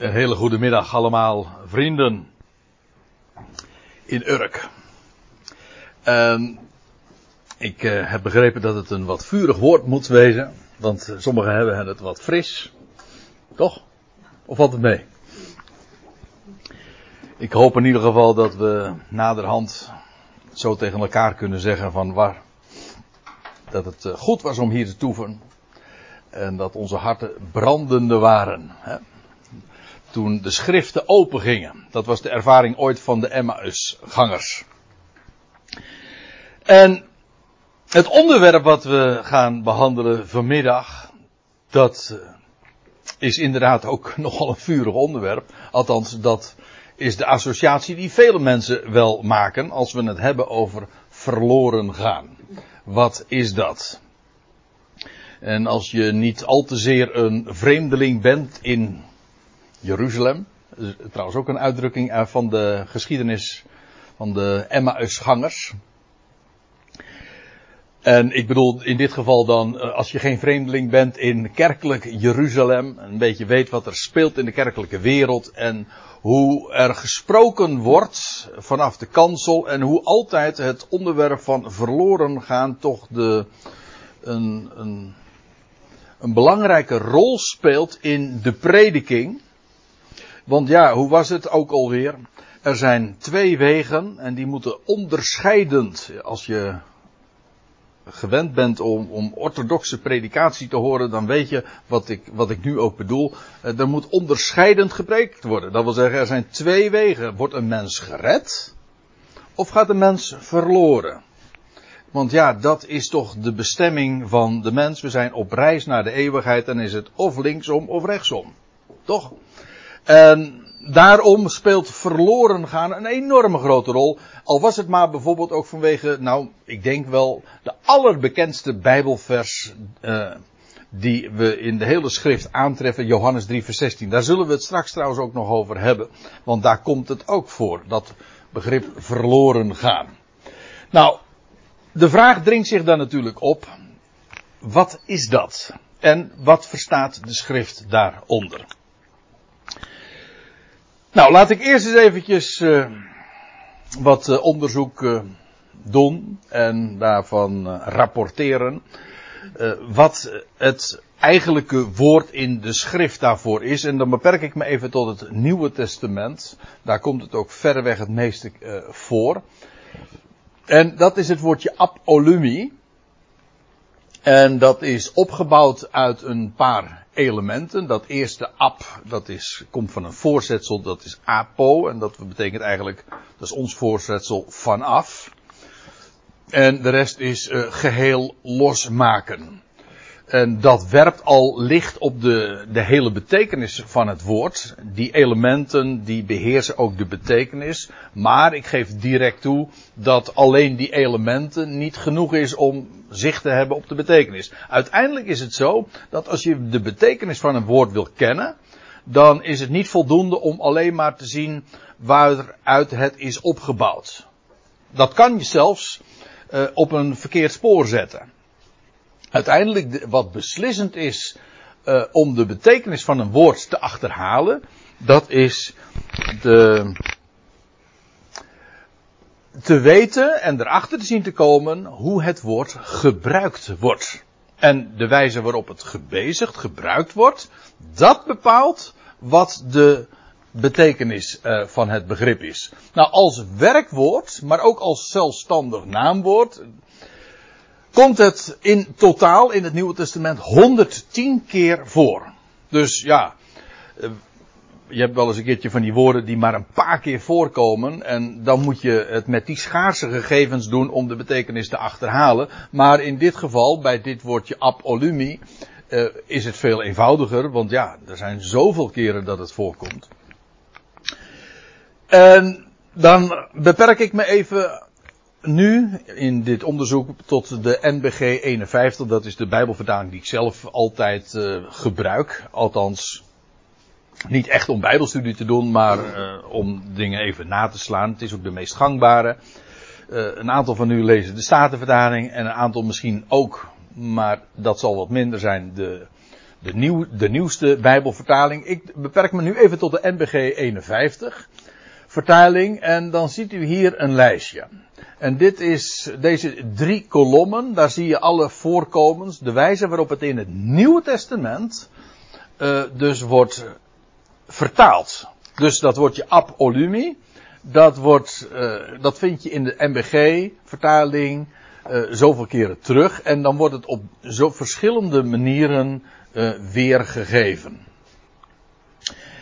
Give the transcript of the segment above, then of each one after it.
Een hele goede middag allemaal, vrienden in Urk. Um, ik uh, heb begrepen dat het een wat vurig woord moet wezen, want sommigen hebben het wat fris. Toch? Of valt het mee? Ik hoop in ieder geval dat we naderhand zo tegen elkaar kunnen zeggen van waar dat het uh, goed was om hier te toeven en dat onze harten brandende waren. Hè? Toen de schriften open gingen. Dat was de ervaring ooit van de Emmausgangers. En het onderwerp wat we gaan behandelen vanmiddag, dat eh, is inderdaad ook nogal een vurig onderwerp. Althans, dat is de associatie die vele mensen wel maken als we het hebben over verloren gaan. Wat is dat? En als je niet al te zeer een vreemdeling bent in Jeruzalem, trouwens ook een uitdrukking van de geschiedenis van de Emmausgangers. En ik bedoel in dit geval dan, eh, als je geen vreemdeling bent in kerkelijk Jeruzalem, een beetje weet wat er speelt in de kerkelijke wereld en hoe er gesproken wordt vanaf de kansel en hoe altijd het onderwerp van verloren gaan toch de, een, een, een belangrijke rol speelt in de prediking. Want ja, hoe was het ook alweer? Er zijn twee wegen en die moeten onderscheidend, als je gewend bent om, om orthodoxe predikatie te horen, dan weet je wat ik, wat ik nu ook bedoel. Eh, er moet onderscheidend gepreekt worden. Dat wil zeggen, er zijn twee wegen. Wordt een mens gered? Of gaat een mens verloren? Want ja, dat is toch de bestemming van de mens. We zijn op reis naar de eeuwigheid en is het of linksom of rechtsom. Toch? En daarom speelt verloren gaan een enorme grote rol. Al was het maar bijvoorbeeld ook vanwege, nou, ik denk wel de allerbekendste Bijbelvers uh, die we in de hele schrift aantreffen, Johannes 3 vers 16. Daar zullen we het straks trouwens ook nog over hebben, want daar komt het ook voor, dat begrip verloren gaan. Nou, de vraag dringt zich dan natuurlijk op, wat is dat? En wat verstaat de schrift daaronder? Nou, laat ik eerst eens eventjes uh, wat uh, onderzoek uh, doen en daarvan rapporteren. wat het eigenlijke woord in de schrift daarvoor is. En dan beperk ik me even tot het Nieuwe Testament. Daar komt het ook verreweg het meeste voor. En dat is het woordje apolumi. En dat is opgebouwd uit een paar elementen. Dat eerste ap, dat is, komt van een voorzetsel, dat is apo. En dat betekent eigenlijk, dat is ons voorzetsel vanaf. En de rest is uh, geheel losmaken. En dat werpt al licht op de, de hele betekenis van het woord. Die elementen die beheersen ook de betekenis. Maar ik geef direct toe dat alleen die elementen niet genoeg is om zicht te hebben op de betekenis. Uiteindelijk is het zo dat als je de betekenis van een woord wil kennen, dan is het niet voldoende om alleen maar te zien waaruit het is opgebouwd. Dat kan je zelfs uh, op een verkeerd spoor zetten uiteindelijk wat beslissend is uh, om de betekenis van een woord te achterhalen, dat is de, te weten en erachter te zien te komen hoe het woord gebruikt wordt. En de wijze waarop het gebezigd, gebruikt wordt, dat bepaalt wat de betekenis uh, van het begrip is. Nou, als werkwoord, maar ook als zelfstandig naamwoord, komt het in totaal in het Nieuwe Testament 110 keer voor. Dus ja, eh, je hebt wel eens een keertje van die woorden die maar een paar keer voorkomen. En dan moet je het met die schaarse gegevens doen om de betekenis te achterhalen. Maar in dit geval, bij dit woordje apolumi, uh, is het veel eenvoudiger. Want ja, er zijn zoveel keren dat het voorkomt. En dan beperk ik me even nu in dit onderzoek tot de NBG 51. Dat is de Bijbelvertaling die ik zelf altijd uh, gebruik. Althans, niet echt om Bijbelstudie te doen, maar uh, om dingen even na te slaan. Het is ook de meest gangbare. Uh, een aantal van u lezen de Statenvertaling en een aantal misschien ook, maar dat zal wat minder zijn, de de, nieuw, de nieuwste Bijbelvertaling. Ik beperk me nu even tot de NBG 51 vertaling en dan ziet u hier een lijstje. En dit is deze drie kolommen, daar zie je alle voorkomens, de wijze waarop het in het Nieuwe Testament uh, dus wordt vertaald. Dus dat woordje ab olumi, dat, wordt, uh, dat vind je in de MBG-vertaling uh, zoveel keren terug. En dan wordt het op zo verschillende manieren weergegeven.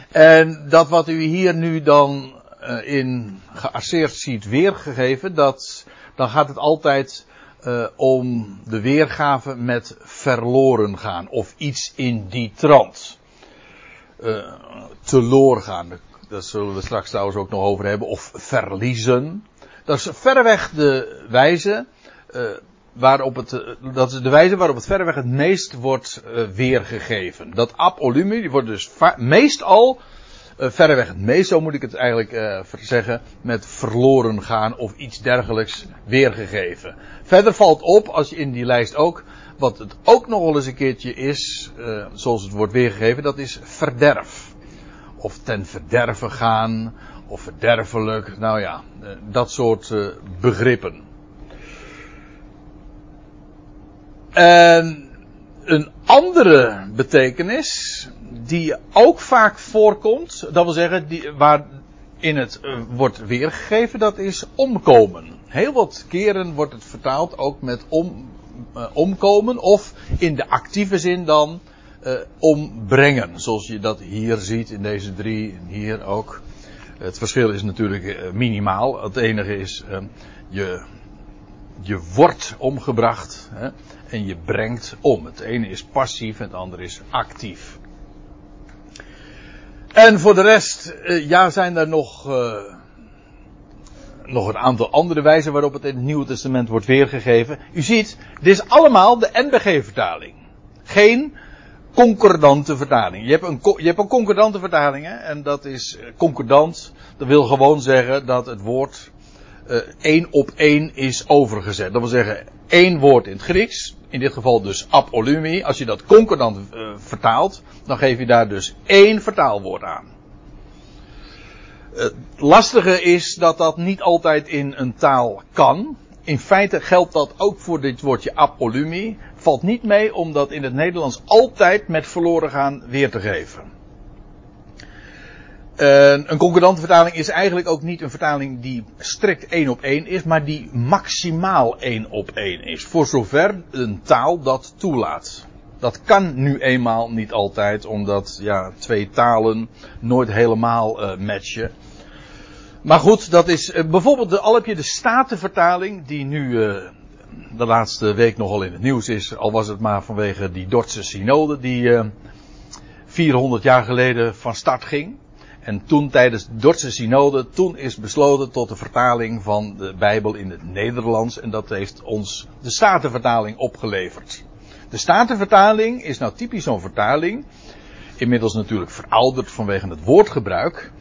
En dat wat u hier nu dan in geasseerd ziet weergegeven, dat, dan gaat het altijd uh, om de weergave met verloren gaan. Of iets in die trant. Uh, teloor gaan. Daar zullen we straks trouwens ook nog over hebben. Of verliezen. Dat is verreweg de wijze waarop het, dat is de wijze waarop het verreweg het meest wordt weergegeven. Dat apolumi, die wordt dus meestal, uh, verreweg het meest, zo moet ik het eigenlijk uh, zeggen, met verloren gaan of iets dergelijks weergegeven. Verder valt op, als je in die lijst ook, wat het ook nog wel eens een keertje is, zoals het wordt weergegeven, dat is verderf. Of ten verderven gaan, of verderfelijk, nou ja, dat soort begrippen. En een andere betekenis, die ook vaak voorkomt, dat wil zeggen, die, waar in het uh, wordt weergegeven, dat is omkomen. Heel wat keren wordt het vertaald ook met om, uh, omkomen, of in de actieve zin dan uh, ombrengen. Zoals je dat hier ziet in deze drie, en hier ook. Het verschil is natuurlijk minimaal. Het enige is, je, je wordt omgebracht. Hè? En je brengt om. Het ene is passief en het andere is actief. En voor de rest, ja, zijn er nog, uh, nog een aantal andere wijzen waarop het in het Nieuwe Testament wordt weergegeven. U ziet, dit is allemaal de NBG-vertaling. Geen concordante vertaling. Je hebt een, je hebt een concordante vertaling, hè, en dat is concordant. Dat wil gewoon zeggen dat het woord uh, één op één is overgezet. Dat wil zeggen, één woord in het Grieks, in dit geval dus apolumi. Als je dat concordant uh, vertaalt, dan geef je daar dus één vertaalwoord aan. Het lastige is dat dat niet altijd in een taal kan. In feite geldt dat ook voor dit woordje apolumi. Valt niet mee om dat in het Nederlands altijd met verloren gaan weer te geven. Uh, een concordante vertaling is eigenlijk ook niet een vertaling die strikt één op één is, maar die maximaal één op één is. Voor zover een taal dat toelaat. Dat kan nu eenmaal niet altijd, omdat ja, twee talen nooit helemaal uh, matchen. Maar goed, dat is uh, bijvoorbeeld, de, al heb je de Statenvertaling, die nu de laatste week nogal in het nieuws is, al was het maar vanwege die Dordtse synode die 400 jaar geleden van start ging. En toen tijdens de Dordtse synode, toen is besloten tot de vertaling van de Bijbel in het Nederlands. En dat heeft ons de Statenvertaling opgeleverd. De Statenvertaling is nou typisch zo'n vertaling. Inmiddels natuurlijk verouderd vanwege het woordgebruik.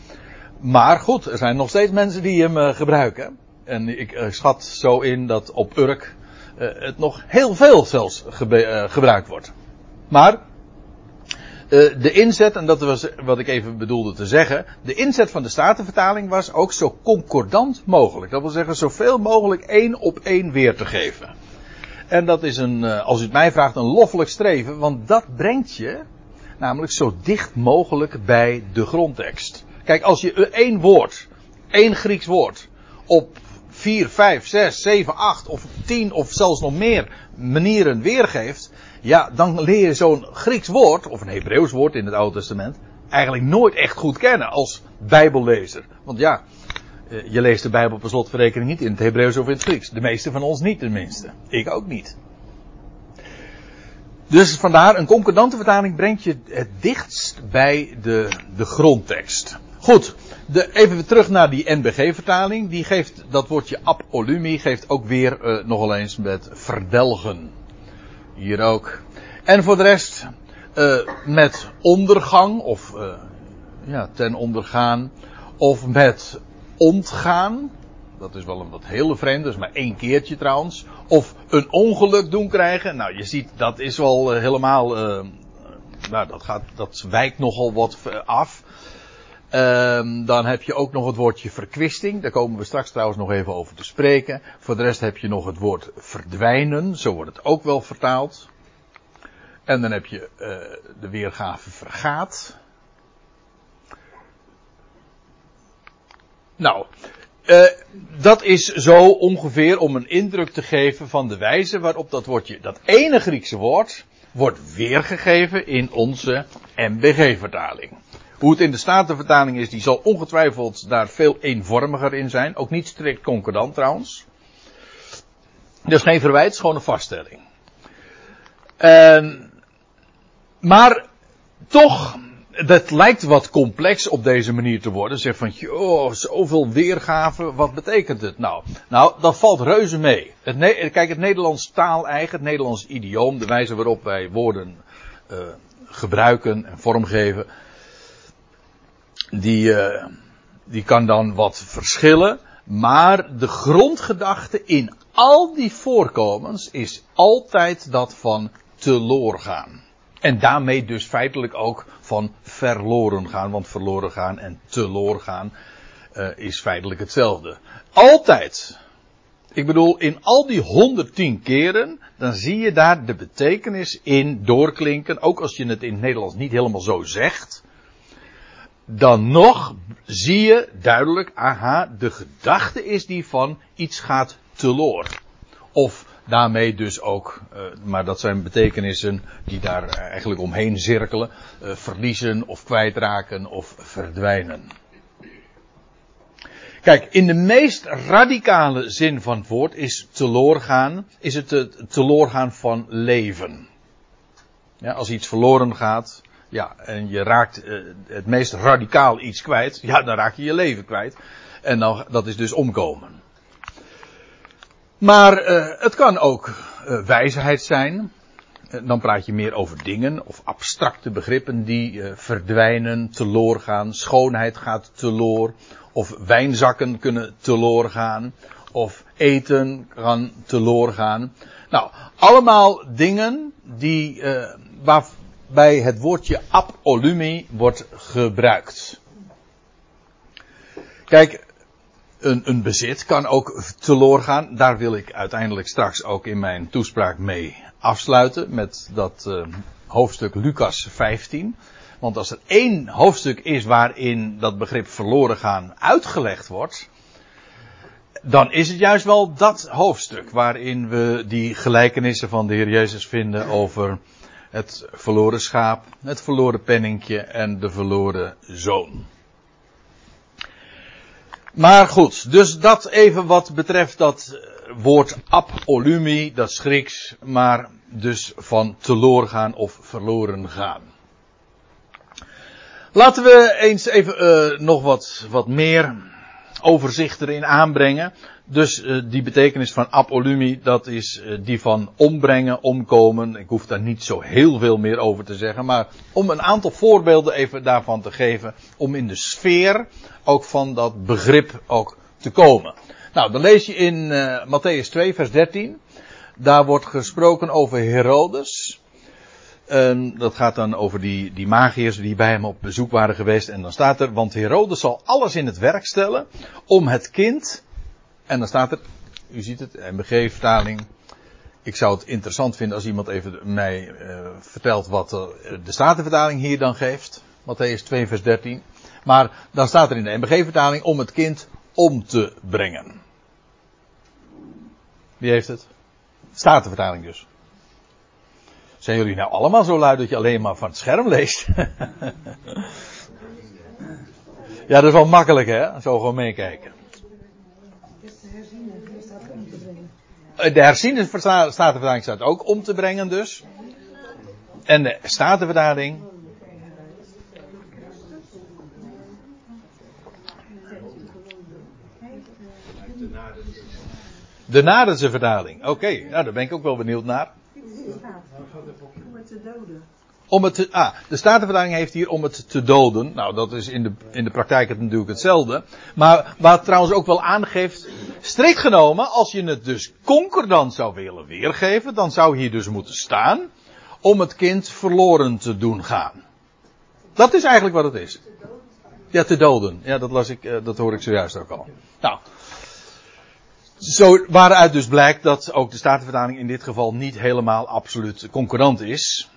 Maar goed, er zijn nog steeds mensen die hem uh, gebruiken. En ik uh, schat zo in dat op Urk uh, het nog heel veel zelfs gebruikt wordt. Maar de inzet, en dat was wat ik even bedoelde te zeggen, de inzet van de Statenvertaling was ook zo concordant mogelijk. Dat wil zeggen, zoveel mogelijk één op één weer te geven. En dat is een, uh, als u het mij vraagt, een loffelijk streven, want dat brengt je namelijk zo dicht mogelijk bij de grondtekst. Kijk, als je één woord, één Grieks woord, op vier, vijf, zes, zeven, acht of tien of zelfs nog meer manieren weergeeft, ja, dan leer je zo'n Grieks woord, of een Hebreeuws woord in het Oude Testament, eigenlijk nooit echt goed kennen als Bijbellezer. Want ja, eh, je leest de Bijbel per slotverrekening niet in het Hebreeuws of in het Grieks. De meeste van ons niet tenminste. Ik ook niet. Dus vandaar, een concordante vertaling brengt je het dichtst bij de, de grondtekst. Goed, de, even weer terug naar die NBG-vertaling. Die geeft, dat woordje apolumi geeft ook weer uh, nogal eens met verdelgen. Hier ook. En voor de rest, uh, met ondergang, of uh, ja, ten ondergaan, of met ontgaan. Dat is wel een wat hele vreemd, dus maar één keertje trouwens. Of een ongeluk doen krijgen. Nou, je ziet, dat is wel uh, helemaal nou, dat, gaat, dat wijkt nogal wat af. Um, dan heb je ook nog het woordje verkwisting. Daar komen we straks trouwens nog even over te spreken. Voor de rest heb je nog het woord verdwijnen. Zo wordt het ook wel vertaald. En dan heb je uh, de weergave vergaat. Nou, uh, dat is zo ongeveer om een indruk te geven van de wijze waarop dat woordje, dat ene Griekse woord, wordt weergegeven in onze MBG-vertaling. Hoe het in de Statenvertaling is, die zal ongetwijfeld daar veel eenvormiger in zijn. Ook niet strikt concordant trouwens. Dus geen verwijt, gewoon een vaststelling. Uh, maar toch, dat lijkt wat complex op deze manier te worden. Zeg van, joh, zoveel weergaven, wat betekent het nou? Nou, dat valt reuze mee. Het kijk, het Nederlands taal-eigen, het Nederlands idioom, de wijze waarop wij woorden uh, gebruiken en vormgeven, die, uh, die kan dan wat verschillen. Maar de grondgedachte in al die voorkomens is altijd dat van teloor gaan. En daarmee dus feitelijk ook van verloren gaan. Want verloren gaan en teloor gaan uh, is feitelijk hetzelfde. Altijd. Ik bedoel, in al die 110 keren, dan zie je daar de betekenis in doorklinken. Ook als je het in het Nederlands niet helemaal zo zegt. Dan nog zie je duidelijk, aha, de gedachte is die van iets gaat teloor. Of daarmee dus ook, uh, maar dat zijn betekenissen die daar eigenlijk omheen cirkelen, uh, verliezen of kwijtraken of verdwijnen. Kijk, in de meest radicale zin van het woord is teloorgaan, is het het teloorgaan van leven. Ja, als iets verloren gaat, ja, en je raakt uh, het meest radicaal iets kwijt, ja, dan raak je je leven kwijt. En dan, dat is dus omkomen. Maar uh, het kan ook uh, wijsheid zijn. dan praat je meer over dingen of abstracte begrippen die verdwijnen, teloor gaan. Schoonheid gaat teloor. Of wijnzakken kunnen teloor gaan. Of eten kan teloor gaan. Nou, allemaal dingen die, waarbij het woordje apolumi wordt gebruikt. Kijk, een, een bezit kan ook teloor gaan. Daar wil ik uiteindelijk straks ook in mijn toespraak mee afsluiten. Met dat uh, hoofdstuk Lucas 15. Want als er één hoofdstuk is waarin dat begrip verloren gaan uitgelegd wordt. Dan is het juist wel dat hoofdstuk waarin we die gelijkenissen van de Heer Jezus vinden over het verloren schaap, het verloren penningje en de verloren zoon. Maar goed, dus dat even wat betreft dat woord apolumi, dat is Grieks, maar dus van teloor gaan of verloren gaan. Laten we eens even uh, nog wat, wat meer overzicht erin aanbrengen. Dus uh, die betekenis van apolumi, dat is uh, die van ombrengen, omkomen. Ik hoef daar niet zo heel veel meer over te zeggen, maar om een aantal voorbeelden even daarvan te geven, om in de sfeer ook van dat begrip ook te komen. Nou, dan lees je in uh, Matthäus 2, vers 13. Daar wordt gesproken over Herodes. Um, dat gaat dan over die, die magiërs die bij hem op bezoek waren geweest. En dan staat er, want Herodes zal alles in het werk stellen om het kind. En dan staat er, u ziet het, MBG-vertaling. Ik zou het interessant vinden als iemand even mij uh, vertelt wat uh, de Statenvertaling hier dan geeft. Matthäus 2 vers 13. Maar dan staat er in de MBG-vertaling om het kind om te brengen. Wie heeft het? Statenvertaling dus. Zijn jullie nou allemaal zo luid dat je alleen maar van het scherm leest? ja, dat is wel makkelijk hè, zo gewoon meekijken. De herziende statenvertaling staat ook om te brengen dus. En de statenvertaling De Nadense vertaling. Oké, nou daar ben ik ook wel benieuwd naar. Het te doden. Om het te, ah, de Statenvertaling heeft hier om het te doden. Nou, dat is in de, in de praktijk het natuurlijk hetzelfde. Maar wat trouwens ook wel aangeeft, strikt genomen, als je het dus concordant zou willen weergeven, dan zou hier dus moeten staan, om het kind verloren te doen gaan. Dat is eigenlijk wat het is. Ja, te doden. Ja, dat las ik, eh, dat hoor ik zojuist ook al. Nou. Zo, waaruit dus blijkt dat ook de Statenvertaling in dit geval niet helemaal absoluut concurrent is.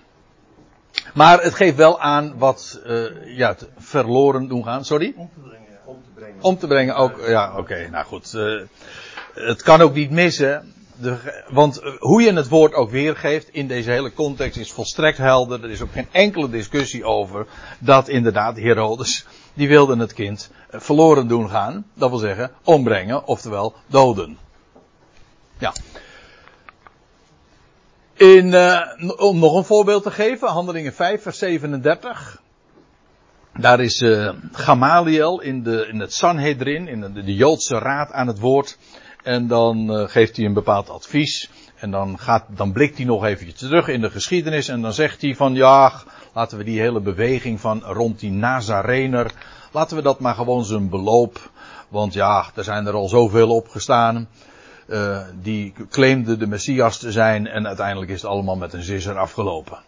Maar het geeft wel aan wat, uh, ja, het verloren doen gaan. Sorry? Om te brengen. Om te brengen, om te brengen ook, ja, oké, nou goed. Uh, het kan ook niet missen. De, want hoe je het woord ook weergeeft in deze hele context is volstrekt helder. Er is ook geen enkele discussie over dat inderdaad Herodes, die wilde het kind verloren doen gaan. Dat wil zeggen ombrengen, oftewel doden. Ja. In, uh, om nog een voorbeeld te geven, Handelingen 5, vers 37. Daar is uh, Gamaliel in, de, in het Sanhedrin, in de, de Joodse raad aan het woord. En dan uh, geeft hij een bepaald advies. En dan, gaat, dan blikt hij nog eventjes terug in de geschiedenis. En dan zegt hij van ja, laten we die hele beweging van rond die Nazarener. Laten we dat maar gewoon zijn beloop. Want ja, er zijn er al zoveel opgestaan. Uh, die claimden de Messias te zijn. En uiteindelijk is het allemaal met een zisser afgelopen.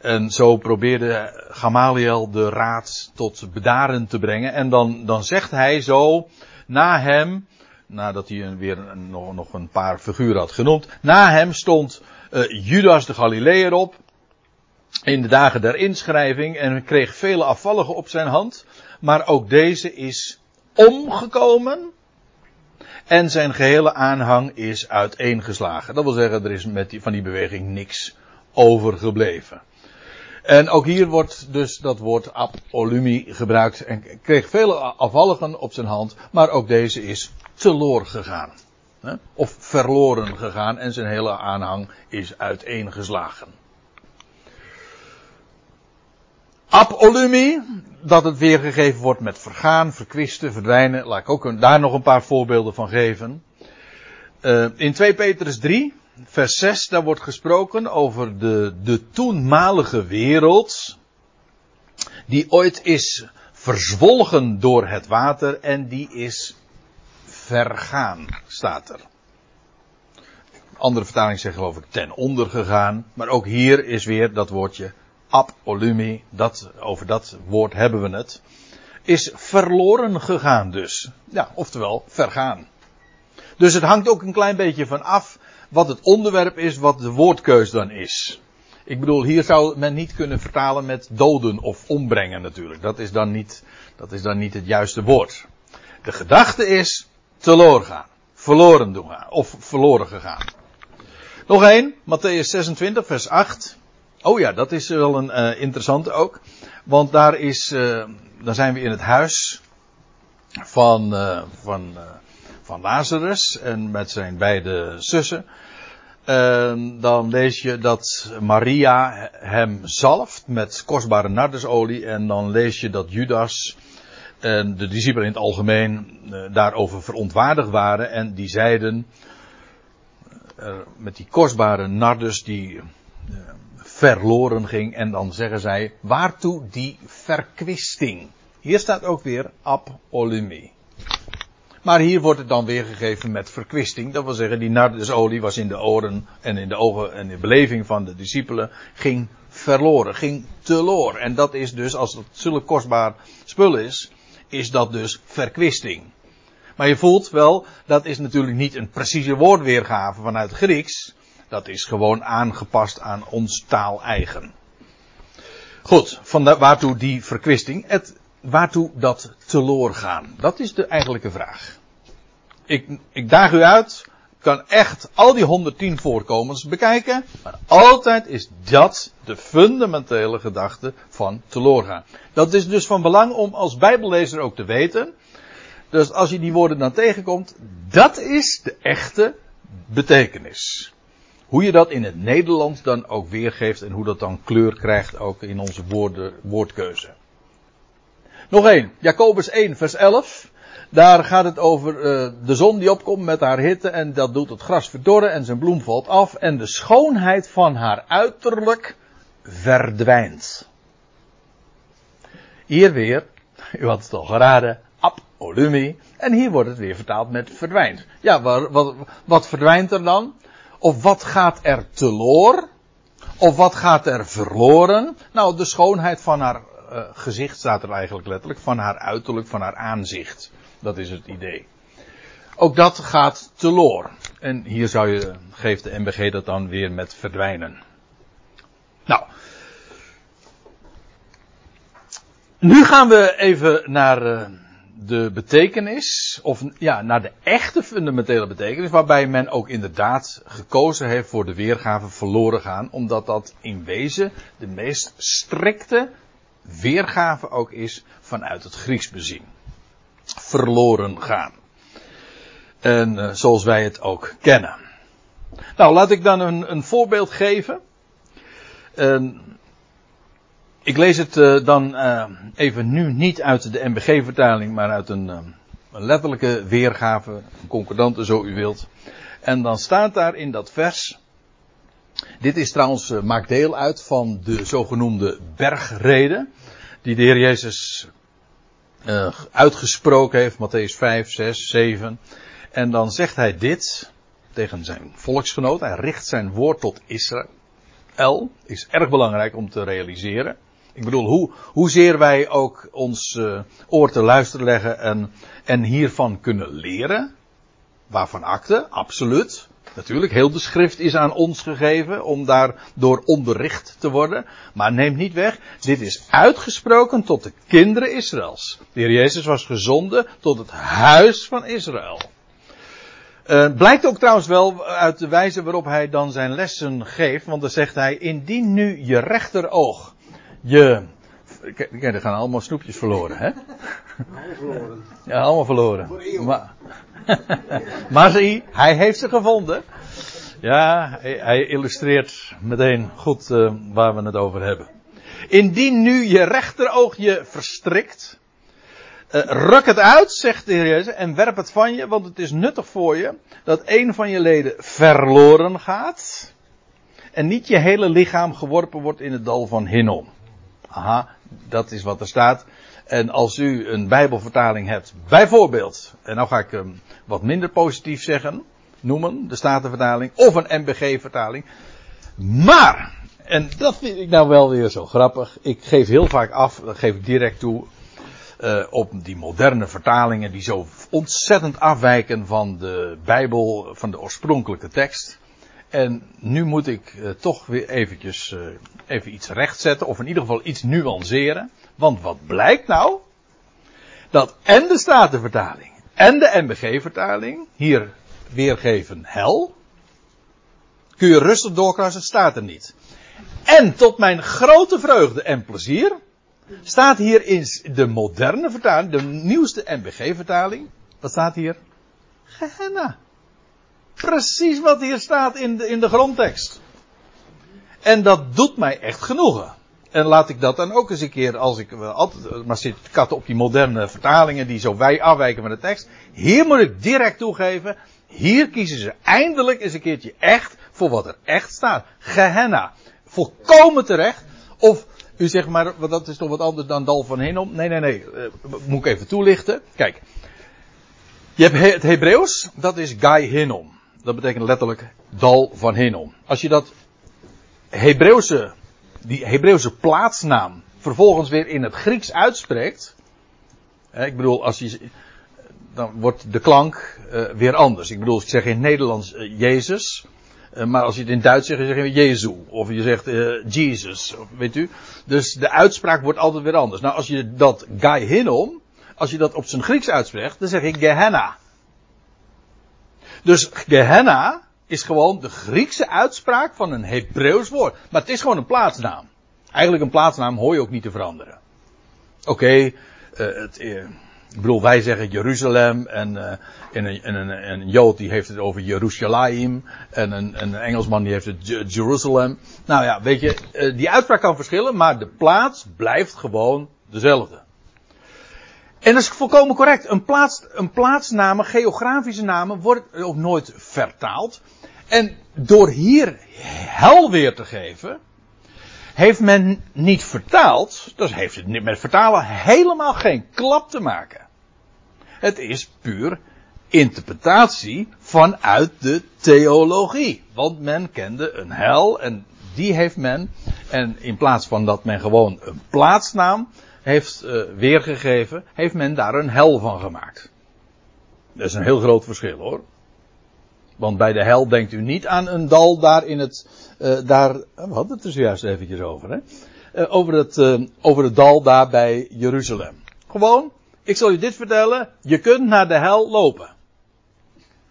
En zo probeerde Gamaliel de raad tot bedaren te brengen. En dan, dan zegt hij zo, na hem, nadat hij weer nog, nog, een paar figuren had genoemd, na hem stond uh, Judas de Galileër op. In de dagen der inschrijving en kreeg vele afvalligen op zijn hand. Maar ook deze is omgekomen. En zijn gehele aanhang is uiteengeslagen. Dat wil zeggen, er is met die, van die beweging niks overgebleven. En ook hier wordt dus dat woord apolumi gebruikt en kreeg vele afvalligen op zijn hand, maar ook deze is teloor gegaan. Of verloren gegaan en zijn hele aanhang is uiteengeslagen. Apolumi, dat het weergegeven wordt met vergaan, verkwisten, verdwijnen. Laat ik ook daar nog een paar voorbeelden van geven. Uh, in 2 Petrus 3, vers 6, daar wordt gesproken over de, de toenmalige wereld. Die ooit is verzwolgen door het water en die is vergaan, staat er. Andere vertalingen zeggen geloof ik ten onder gegaan. Maar ook hier is weer dat woordje apolumi, dat, over dat woord hebben we het. Is verloren gegaan dus. Ja, oftewel vergaan. Dus het hangt ook een klein beetje van af wat het onderwerp is, wat de woordkeus dan is. Ik bedoel, hier zou men niet kunnen vertalen met doden of ombrengen natuurlijk. Dat is dan niet, dat is dan niet het juiste woord. De gedachte is teloor gaan. Verloren doen gaan. Of verloren gegaan. Nog één, Matthäus 26, vers 8. Oh ja, dat is wel een uh, interessante ook. Want daar is, uh, dan zijn we in het huis van, uh, van, van Lazarus en met zijn beide zussen. En dan lees je dat Maria hem zalft met kostbare nardesolie. En dan lees je dat Judas en de discipelen in het algemeen daarover verontwaardigd waren. En die zeiden, met die kostbare nardes die verloren ging. En dan zeggen zij, waartoe die verkwisting? Hier staat ook weer apolumie. Maar hier wordt het dan weergegeven met verkwisting. Dat wil zeggen, die nardesolie was in de oren en in de ogen en in de beleving van de discipelen ging verloren, ging teloor. En dat is dus, als het zulk kostbaar spul is, is dat dus verkwisting. Maar je voelt wel, dat is natuurlijk niet een precieze woordweergave vanuit Grieks. Dat is gewoon aangepast aan ons taal eigen. Goed, van de, waartoe die verkwisting? Het, waartoe dat teloor gaan? Dat is de eigenlijke vraag. Ik, ik daag u uit, kan echt al die 110 voorkomens bekijken, maar altijd is dat de fundamentele gedachte van teloor gaan. Dat is dus van belang om als bijbellezer ook te weten. Dus als je die woorden dan tegenkomt, dat is de echte betekenis. Hoe je dat in het Nederlands dan ook weergeeft en hoe dat dan kleur krijgt ook in onze woorden, woordkeuze. Nog één, Jacobus 1, vers 11. Daar gaat het over uh, de zon die opkomt met haar hitte en dat doet het gras verdorren en zijn bloem valt af en de schoonheid van haar uiterlijk verdwijnt. Hier weer, u had het al geraden, apolumi. En hier wordt het weer vertaald met verdwijnt. Ja, wat, wat verdwijnt er dan? Of wat gaat er teloor? Of wat gaat er verloren? Nou, de schoonheid van haar uh, gezicht staat er eigenlijk letterlijk. Van haar uiterlijk, van haar aanzicht. Dat is het idee. Ook dat gaat teloor. En hier zou je, geeft de MBG dat dan weer met verdwijnen. Nou. Nu gaan we even naar uh, de betekenis, of ja, naar de echte fundamentele betekenis, waarbij men ook inderdaad gekozen heeft voor de weergave verloren gaan, omdat dat in wezen de meest strikte weergave ook is vanuit het Grieks bezien. Verloren gaan. En uh, zoals wij het ook kennen. Nou, laat ik dan een, een voorbeeld geven. Ik lees het uh, dan even nu niet uit de MBG-vertaling, maar uit een, een, letterlijke weergave, een concordante zo u wilt. En dan staat daar in dat vers. Dit is trouwens, maakt deel uit van de zogenoemde bergreden. Die de Heer Jezus uitgesproken heeft, Matthäus 5, 6, 7. En dan zegt hij dit tegen zijn volksgenoot. Hij richt zijn woord tot Israël. Is erg belangrijk om te realiseren. Ik bedoel, hoe, hoezeer wij ook ons uh, oor te luisteren leggen en, en hiervan kunnen leren. Waarvan akte, absoluut. Natuurlijk, heel de schrift is aan ons gegeven om daardoor onderricht te worden. Maar neemt niet weg, dit is uitgesproken tot de kinderen Israëls. De heer Jezus was gezonden tot het huis van Israël. Uh, blijkt ook trouwens wel uit de wijze waarop hij dan zijn lessen geeft. Want dan zegt hij, indien nu je rechteroog je... Kijk, er gaan allemaal snoepjes verloren, hè? Allemaal verloren. Ja, allemaal verloren. Maar, maar zie, hij heeft ze gevonden. Ja, hij, hij illustreert meteen goed uh, waar we het over hebben. Indien nu je rechteroog je verstrikt, uh, ruk het uit, zegt de Heer Jezus, en werp het van je, want het is nuttig voor je dat een van je leden verloren gaat en niet je hele lichaam geworpen wordt in het dal van Hinnom. Aha, dat is wat er staat. En als u een Bijbelvertaling hebt, bijvoorbeeld, en nou ga ik hem wat minder positief zeggen, noemen, de Statenvertaling, of een MBG-vertaling. Maar, en dat vind ik nou wel weer zo grappig, ik geef heel vaak af, dat geef ik direct toe, uh, op die moderne vertalingen die zo ontzettend afwijken van de Bijbel, van de oorspronkelijke tekst. En nu moet ik uh, toch weer eventjes uh, even iets rechtzetten, of in ieder geval iets nuanceren. Want wat blijkt nou? Dat en de Statenvertaling en de MBG-vertaling hier weergeven hel. Kun je rustig doorkruisen, staat er niet. En tot mijn grote vreugde en plezier staat hier in de moderne vertaling, de nieuwste NBG-vertaling. Wat staat hier? Gehenna. Precies wat hier staat in de, in de grondtekst. En dat doet mij echt genoegen. En laat ik dat dan ook eens een keer, als ik altijd maar zit katten op die moderne vertalingen die zo wij afwijken van de tekst. Hier moet ik direct toegeven, hier kiezen ze eindelijk eens een keertje echt voor wat er echt staat. Gehenna. Volkomen terecht. Of u zegt maar, dat is toch wat anders dan Dal van Hinnom? Nee, nee, nee. Uh, moet ik even toelichten. Kijk. Je hebt het Hebreeuws, dat is Gai Hinnom. Dat betekent letterlijk Dal van Hinnom. Als je dat Hebreeuwse, die Hebreeuwse plaatsnaam vervolgens weer in het Grieks uitspreekt. Hè, ik bedoel, als je, dan wordt de klank uh, weer anders. Ik bedoel, ik zeg in Nederlands uh, Jezus. Uh, maar als je het in Duits zegt, zeg je Jezu. Of je zegt Jesus. Weet u? Dus de uitspraak wordt altijd weer anders. Nou, als je dat Gai Hinnom, als je dat op zijn Grieks uitspreekt, dan zeg ik Gehenna. Dus Gehenna is gewoon de Griekse uitspraak van een Hebreeuws woord. Maar het is gewoon een plaatsnaam. Eigenlijk een plaatsnaam hoor je ook niet te veranderen. Oké, okay, uh, ik bedoel, wij zeggen Jeruzalem en, en, een, en, een, een, Jood die heeft het over Jeruzalem en een, een Engelsman die heeft het Jerusalem. Nou ja, weet je, die uitspraak kan verschillen, maar de plaats blijft gewoon dezelfde. En dat is volkomen correct. Een, plaats, een geografische namen, wordt ook nooit vertaald. En door hier hel weer te geven, heeft men niet vertaald, dus heeft het met vertalen helemaal geen klap te maken. Het is puur interpretatie vanuit de theologie. Want men kende een hel en die heeft men, en in plaats van dat men gewoon een plaatsnaam heeft uh, weergegeven, heeft men daar een hel van gemaakt. Dat is een heel groot verschil hoor. Want bij de hel denkt u niet aan een dal daar in het, uh, daar, we hadden het er zojuist eventjes over hè. Over, het, over het dal daar bij Jeruzalem. Gewoon, ik zal u dit vertellen, je kunt naar de hel lopen.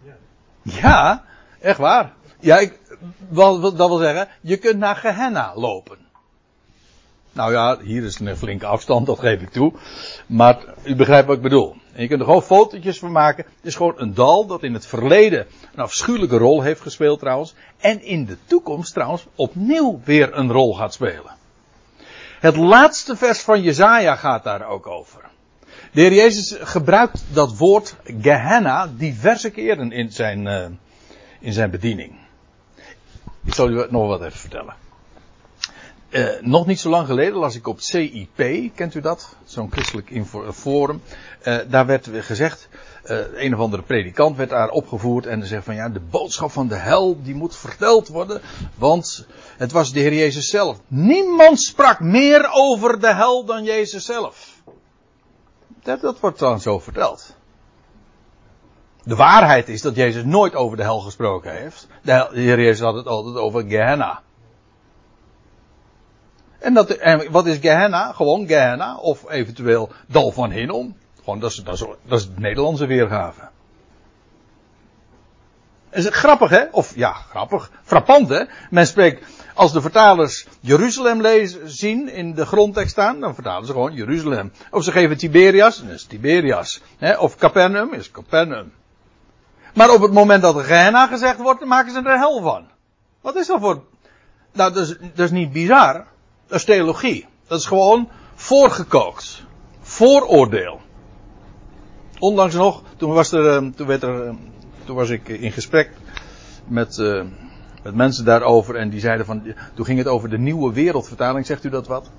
Ja, ja echt waar. Ja, ik, wat, wat, dat wil zeggen, je kunt naar Gehenna lopen. Nou ja, hier is een flinke afstand, dat geef ik toe. Maar u begrijpt wat ik bedoel. En je kunt er gewoon fotootjes van maken. Het is gewoon een dal dat in het verleden een afschuwelijke rol heeft gespeeld trouwens. En in de toekomst trouwens opnieuw weer een rol gaat spelen. Het laatste vers van Jezaja gaat daar ook over. De heer Jezus gebruikt dat woord Gehenna diverse keren in zijn, uh, in zijn bediening. Ik zal u nog wat even vertellen. Uh, nog niet zo lang geleden las ik op CIP, kent u dat? Zo'n christelijk forum. Uh, daar werd gezegd, uh, een of andere predikant werd daar opgevoerd en zegt van ja, de boodschap van de hel die moet verteld worden, want het was de Heer Jezus zelf. Niemand sprak meer over de hel dan Jezus zelf. Dat, wordt dan zo verteld. De waarheid is dat Jezus nooit over de hel gesproken heeft. De, de Heer Jezus had het altijd over Gehenna. En, dat, en wat is Gehenna? Gewoon Gehenna. Of eventueel Dal van Hinnom. Gewoon, dat is, dat, is, de Nederlandse weergave. Is het grappig, hè? Of ja, grappig. Frappant, hè? Men spreekt, als de vertalers Jeruzalem lezen, zien in de grondtekst staan, dan vertalen ze gewoon Jeruzalem. Of ze geven Tiberias, dan is Tiberias. Hè? Of Capernaum, is Capernaum. Maar op het moment dat Gehenna gezegd wordt, maken ze er hel van. Wat is dat voor... Nou, dat is, dat is niet bizar. Dat is theologie. Dat is gewoon voorgekookt. Vooroordeel. Ondanks nog, toen was er, ehm, toen werd er, ehm, toen was ik in gesprek met, uh, met mensen daarover en die zeiden van, toen ging het over de nieuwe wereldvertaling, zegt u dat wat?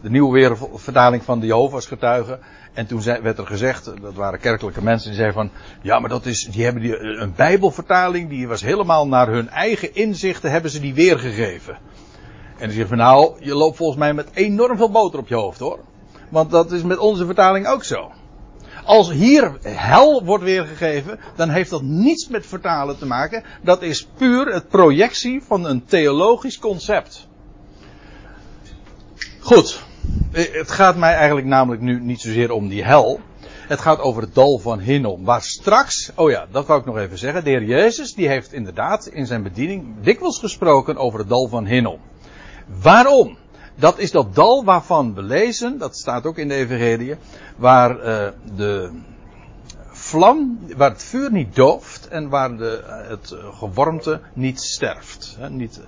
De nieuwe wereldvertaling van de Jehovah's getuigen. En toen werd er gezegd, dat waren kerkelijke mensen, die zeiden van, ja, maar dat is, die hebben die, een bijbelvertaling, die was helemaal naar hun eigen inzichten, hebben ze die weergegeven. En die zeggen van, nou, je loopt volgens mij met enorm veel boter op je hoofd, hoor. Want dat is met onze vertaling ook zo. Als hier hel wordt weergegeven, dan heeft dat niets met vertalen te maken. Dat is puur het projectie van een theologisch concept. Goed. Het gaat mij eigenlijk namelijk nu niet zozeer om die hel. Het gaat over het dal van Hinnom. Waar straks, oh ja, dat wou ik nog even zeggen. De heer Jezus, die heeft inderdaad in zijn bediening dikwijls gesproken over het dal van Hinnom. Waarom? Dat is dat dal waarvan we lezen, dat staat ook in de Evangelie, waar uh, de vlam, waar het vuur niet dooft en waar de, het gewormte niet sterft. Hè, niet,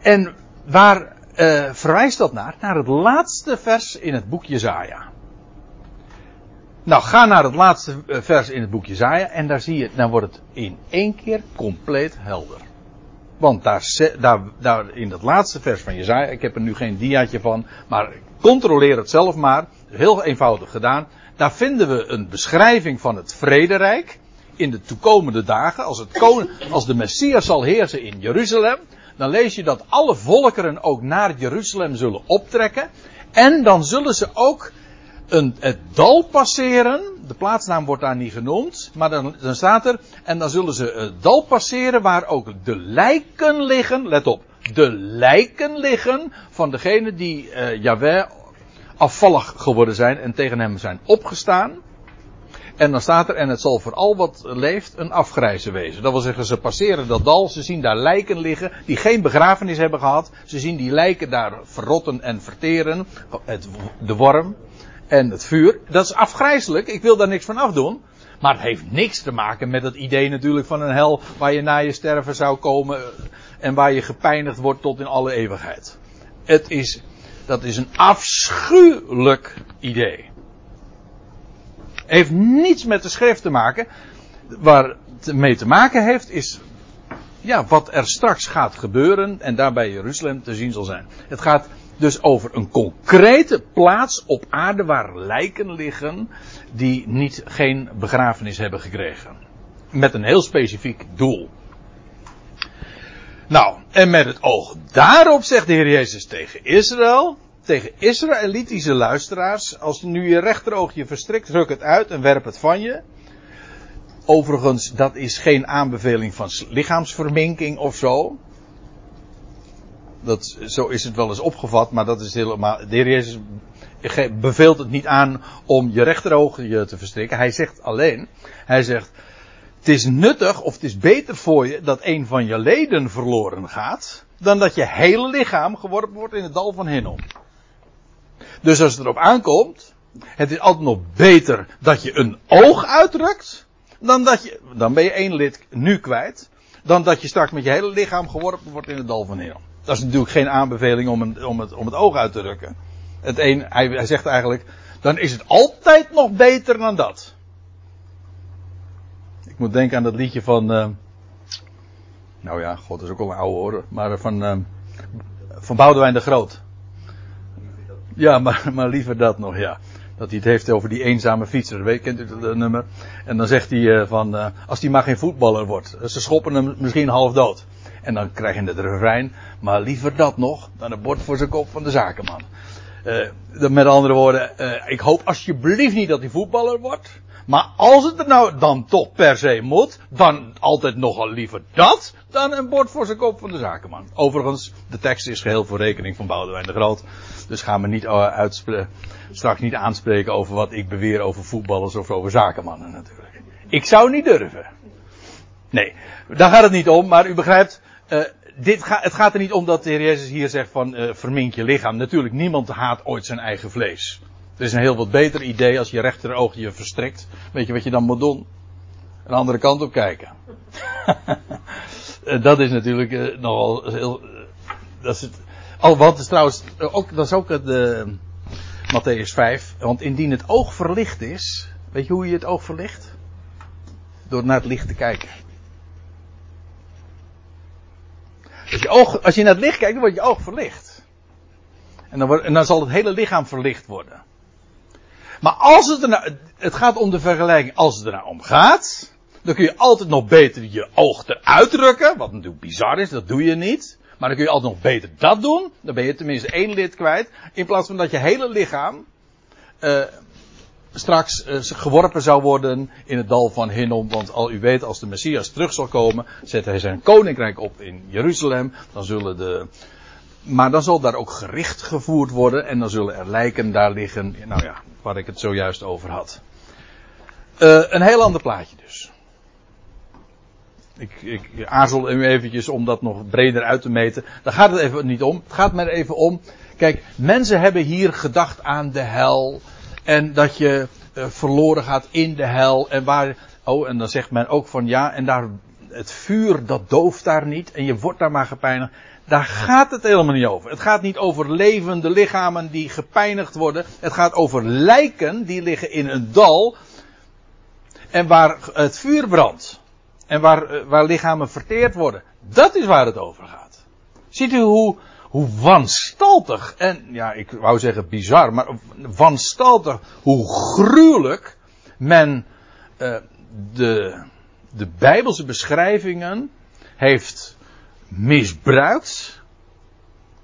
en waar uh, verwijst dat naar? Naar het laatste vers in het boek Jezaja. Nou, ga naar het laatste eh, vers in het boek Jezaja en daar zie je, dan wordt het in één keer compleet helder. Want daar, daar, daar in dat laatste vers van Jezaja, ik heb er nu geen diaatje van, maar controleer het zelf maar. Heel eenvoudig gedaan. Daar vinden we een beschrijving van het vrederijk in de toekomende dagen. Als, het als de Messias zal heersen in Jeruzalem, dan lees je dat alle volkeren ook naar Jeruzalem zullen optrekken. En dan zullen ze ook een, het dal passeren. De plaatsnaam wordt daar niet genoemd. Maar dan, dan staat er. En dan zullen ze het dal passeren waar ook de lijken liggen. Let op. De lijken liggen van degene die uh, Yahweh afvallig geworden zijn en tegen hem zijn opgestaan. En dan staat er, en het zal voor al wat leeft een afgrijzen wezen. Dat wil zeggen, ze passeren dat dal, ze zien daar lijken liggen die geen begrafenis hebben gehad. Ze zien die lijken daar verrotten en verteren. Het, de worm en het vuur. Dat is afgrijzelijk, ik wil daar niks van afdoen. Maar het heeft niks te maken met het idee natuurlijk van een hel waar je na je sterven zou komen en waar je gepijnigd wordt tot in alle eeuwigheid. Het is, dat is een afschuwelijk idee. Heeft niets met de schrift te maken. Waar het mee te maken heeft is ja, wat er straks gaat gebeuren en daarbij Jeruzalem te zien zal zijn. Het gaat dus over een concrete plaats op aarde waar lijken liggen die niet, geen begrafenis hebben gekregen. Met een heel specifiek doel. Nou, en met het oog daarop zegt de Heer Jezus tegen Israël, tegen Israëlitische luisteraars, als nu je rechteroogje verstrikt, ruk het uit en werp het van je. Overigens, dat is geen aanbeveling van lichaamsverminking of zo. Dat, zo is het wel eens opgevat, maar dat is helemaal. De Heer Jezus beveelt het niet aan om je rechteroogje te verstrikken. Hij zegt alleen, hij zegt, het is nuttig of het is beter voor je dat een van je leden verloren gaat, dan dat je hele lichaam geworpen wordt in het dal van Hinnom. Dus als het erop aankomt, het is altijd nog beter dat je een oog uitdrukt, dan dat je, dan ben je één lid nu kwijt, dan dat je straks met je hele lichaam geworpen wordt in het dal van Hinnom. Dat is natuurlijk geen aanbeveling om, een, om, het, om het oog uit te drukken. Het een, hij, hij zegt eigenlijk, dan is het altijd nog beter dan dat. Ik moet denken aan dat liedje van. Uh, nou ja, god, is ook al een oude hoor. Maar van. Uh, van Boudewijn de Groot. Ja, maar, maar liever dat nog, ja. Dat hij het heeft over die eenzame fietser. Weet, kent u dat nummer? En dan zegt hij van. als hij maar geen voetballer wordt. Ze schoppen hem misschien half dood. En dan krijg je het refrein. Maar liever dat nog dan een bord voor zijn kop van de zakenman. met andere woorden, ik hoop alsjeblieft niet dat hij voetballer wordt. Maar als het er nou dan toch per se moet, dan altijd nogal liever dat dan een bord voor zijn kop van de zakenman. Overigens, de tekst is geheel voor rekening van Boudewijn de Groot. Dus gaan we niet uh, straks niet aanspreken over wat ik beweer over voetballers of over zakenmannen natuurlijk. Ik zou niet durven. Nee, daar gaat het niet om, maar u begrijpt, uh, dit ga, het gaat er niet om dat de Heer Jezus hier zegt van uh, vermink je lichaam. Natuurlijk, niemand haat ooit zijn eigen vlees. Het is een heel wat beter idee als je rechteroog je verstrikt. Weet je wat je dan moet doen? Een andere kant op kijken. Eh, dat is natuurlijk nogal heel. Dat is het. Oh, wat is trouwens. Ook, dat is ook de. Matthäus 5. Want indien het oog verlicht is. Weet je hoe je het oog verlicht? Door naar het licht te kijken. Als je, oog, als je naar het licht kijkt, dan wordt je oog verlicht. En dan, wordt, en dan zal het hele lichaam verlicht worden. Maar als het er nou, het gaat om de vergelijking, als het er nou om gaat, dan kun je altijd nog beter je oog eruit drukken, wat natuurlijk bizar is, dat doe je niet. Maar dan kun je altijd nog beter dat doen, dan ben je tenminste één lid kwijt, in plaats van dat je hele lichaam uh, straks uh, geworpen zou worden in het dal van Hinnom. Want al u weet, als de Messias terug zal komen, zet hij zijn koninkrijk op in Jeruzalem, dan zullen de maar dan zal daar ook gericht gevoerd worden en dan zullen er lijken daar liggen, nou ja, waar ik het zojuist over had. Uh, een heel ander plaatje dus. Ik, ik aarzel u eventjes om dat nog breder uit te meten. Daar gaat het even niet om. Het gaat me even om. Kijk, mensen hebben hier gedacht aan de hel. En dat je uh, verloren gaat in de hel. En waar. Oh, en dan zegt men ook van ja, en daar. Het vuur dat dooft daar niet. En je wordt daar maar gepijnigd. Daar gaat het helemaal niet over. Het gaat niet over levende lichamen die gepijnigd worden. Het gaat over lijken die liggen in een dal. En waar het vuur brandt. En waar, eh, waar lichamen verteerd worden. Dat is waar het over gaat. Ziet u hoe, hoe wanstaltig. En ja, ik wou zeggen bizar. Maar wanstaltig. Hoe gruwelijk men uh, de, de Bijbelse beschrijvingen heeft misbruikt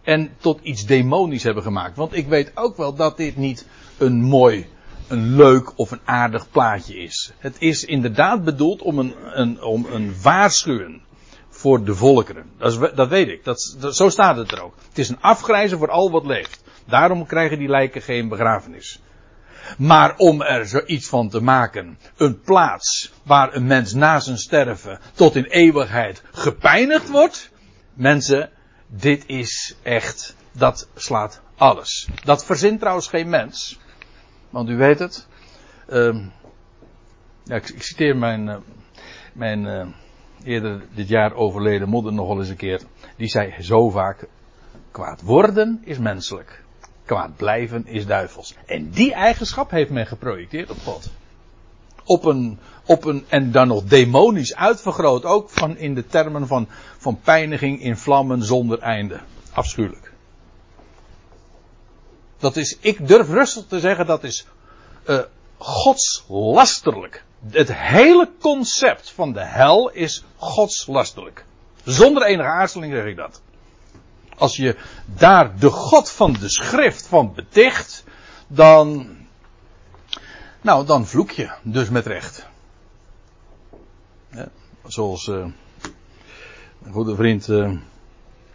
en tot iets demonisch hebben gemaakt. Want ik weet ook wel dat dit niet een mooi, een leuk of een aardig plaatje is. Het is inderdaad bedoeld om een, een, om een waarschuwen voor de volkeren. Dat, dat weet ik. Dat, zo staat het er ook. Het is een afgrijzen voor al wat leeft. Daarom krijgen die lijken geen begrafenis. Maar om er zoiets van te maken, een plaats waar een mens na zijn sterven tot in eeuwigheid gepijnigd wordt, Mensen, dit is echt, dat slaat alles. Dat verzint trouwens geen mens. Want u weet het. Uh, ja, ik, citeer mijn, uh, mijn uh, eerder dit jaar overleden moeder nog wel eens een keer. Die zei zo vaak: kwaad worden is menselijk. Kwaad blijven is duivels. En die eigenschap heeft men geprojecteerd op God op een, op een, en dan nog demonisch uitvergroot ook van in de termen van, van pijniging in vlammen zonder einde. Afschuwelijk. Dat is, ik durf rustig te zeggen, dat is uh, godslasterlijk. Het hele concept van de hel is godslasterlijk. Zonder enige aarzeling zeg ik dat. Als je daar de God van de schrift van beticht, dan, nou, dan vloek je, dus met recht. Ja, zoals een goede vriend uh,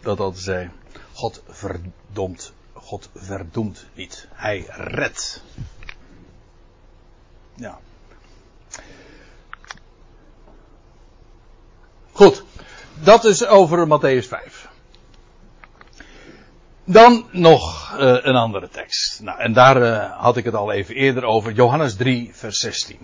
dat altijd zei. God verdomt, God verdoemt niet. Hij redt. Ja. Goed, dat is over Matthäus 5. Dan nog uh, een andere tekst. Nou, en daar uh, had ik het al even eerder over. Johannes 3, vers 16.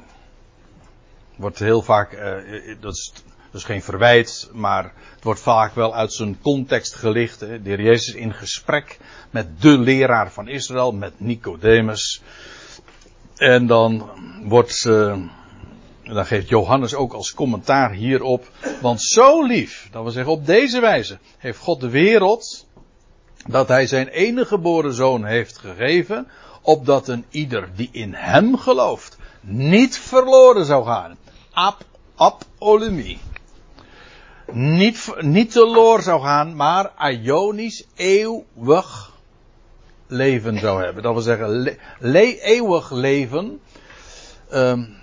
Wordt heel vaak, uh, dat, is, dat geen verwijt, maar het wordt vaak wel uit zijn context gelicht. Hè. De heer Jezus in gesprek met de leraar van Israël, met Nicodemus. En dan wordt, dan geeft Johannes ook als commentaar hierop. Want zo lief, dat wil zeggen op deze wijze, heeft God de wereld dat hij zijn enige geboren zoon heeft gegeven, opdat een ieder die in hem gelooft, niet verloren zou gaan. Ap, ap. Niet, niet teloor zou gaan, maar aionisch eeuwig leven zou hebben. Dat wil zeggen, le eeuwig leven. Um,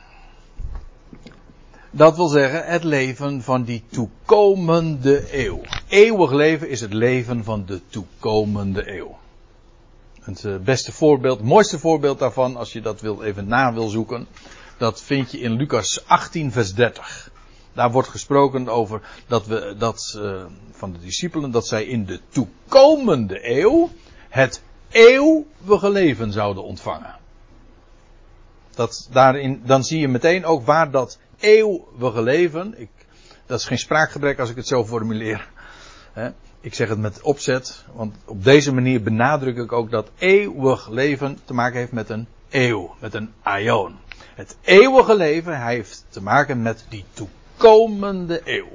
dat wil zeggen het leven van die toekomende eeuw. Eeuwig leven is het leven van de toekomende eeuw. Het eh, beste voorbeeld, het mooiste voorbeeld daarvan, als je dat even na wil zoeken, dat vind je in Lucas 18, vers 30. Daar wordt gesproken over dat we, dat, uh, van de discipelen, dat zij in de toekomende eeuw het eeuwige leven zouden ontvangen. Dat daarin, dan zie je meteen ook waar dat eeuwige leven. Ik, dat is geen spraakgebrek als ik het zo formuleer. Ik zeg het met opzet, want op deze manier benadruk ik ook dat eeuwig leven te maken heeft met een eeuw, met een aion. Het eeuwige leven heeft te maken met die toekomende eeuw.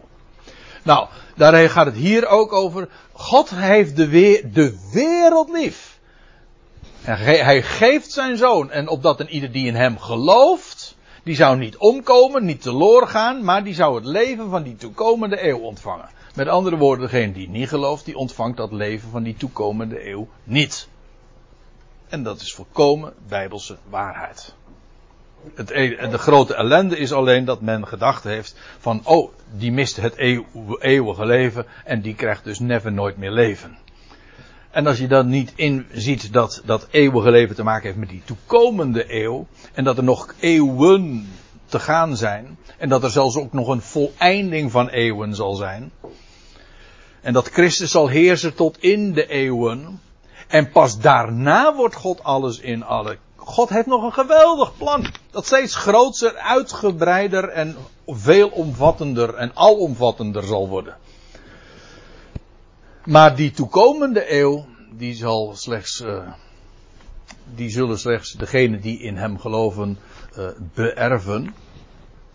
Nou, daar gaat het hier ook over. God heeft de, de wereld lief. Hij geeft zijn zoon. En opdat een ieder die in hem gelooft, die zou niet omkomen, niet teloor gaan, maar die zou het leven van die toekomende eeuw ontvangen. Met andere woorden, degene die niet gelooft, die ontvangt dat leven van die toekomende eeuw niet. En dat is volkomen bijbelse waarheid. Het, e- de grote ellende is alleen dat men gedacht heeft van, oh, die mist het eeuwige leven en die krijgt dus never nooit meer leven. En als je dan niet inziet dat dat eeuwige leven te maken heeft met die toekomende eeuw. En dat er nog eeuwen te gaan zijn. En dat er zelfs ook nog een voleinding van eeuwen zal zijn. En dat Christus zal heersen tot in de eeuwen. En pas daarna wordt God alles in alle. God heeft nog een geweldig plan. Dat steeds groter, uitgebreider en veelomvattender en alomvattender zal worden. Maar die toekomende eeuw, die zal slechts, uh, die zullen slechts degenen die in hem geloven uh, beërven.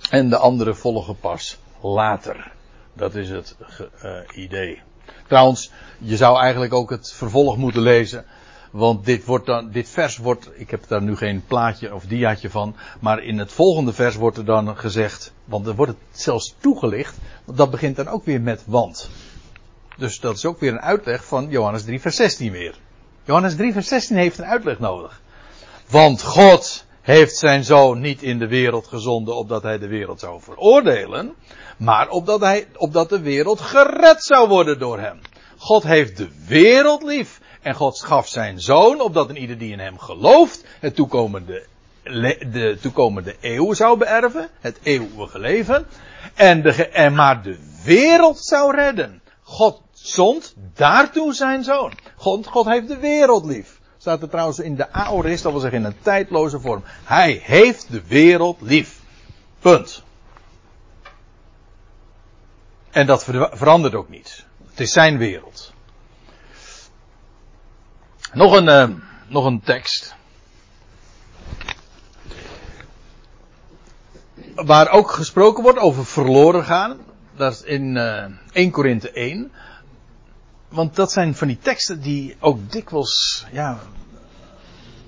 En de anderen volgen pas later. Dat is het uh, idee. Trouwens, je zou eigenlijk ook het vervolg moeten lezen. Want dit, wordt dan, dit vers wordt, ik heb daar nu geen plaatje of diaatje van, maar in het volgende vers wordt er dan gezegd, want er wordt het zelfs toegelicht, dat begint dan ook weer met want. Dus dat is ook weer een uitleg van Johannes 3 vers 16 weer. Johannes 3 vers 16 heeft een uitleg nodig. Want God heeft zijn zoon niet in de wereld gezonden opdat hij de wereld zou veroordelen, maar opdat, hij, opdat de wereld gered zou worden door hem. God heeft de wereld lief en God gaf zijn zoon opdat een ieder die in hem gelooft het toekomende, de toekomende eeuw zou beërven, het eeuwige leven, en de, en maar de wereld zou redden. God zond daartoe zijn zoon. God, God heeft de wereld lief. Staat er trouwens in de aorist, dat wil zeggen in een tijdloze vorm. Hij heeft de wereld lief. Punt. En dat verandert ook niet. Het is zijn wereld. Nog een, uh, nog een tekst. Waar ook gesproken wordt over verloren gaan. Dat in uh, 1 Korinthe 1 want dat zijn van die teksten die ook dikwijls, ja,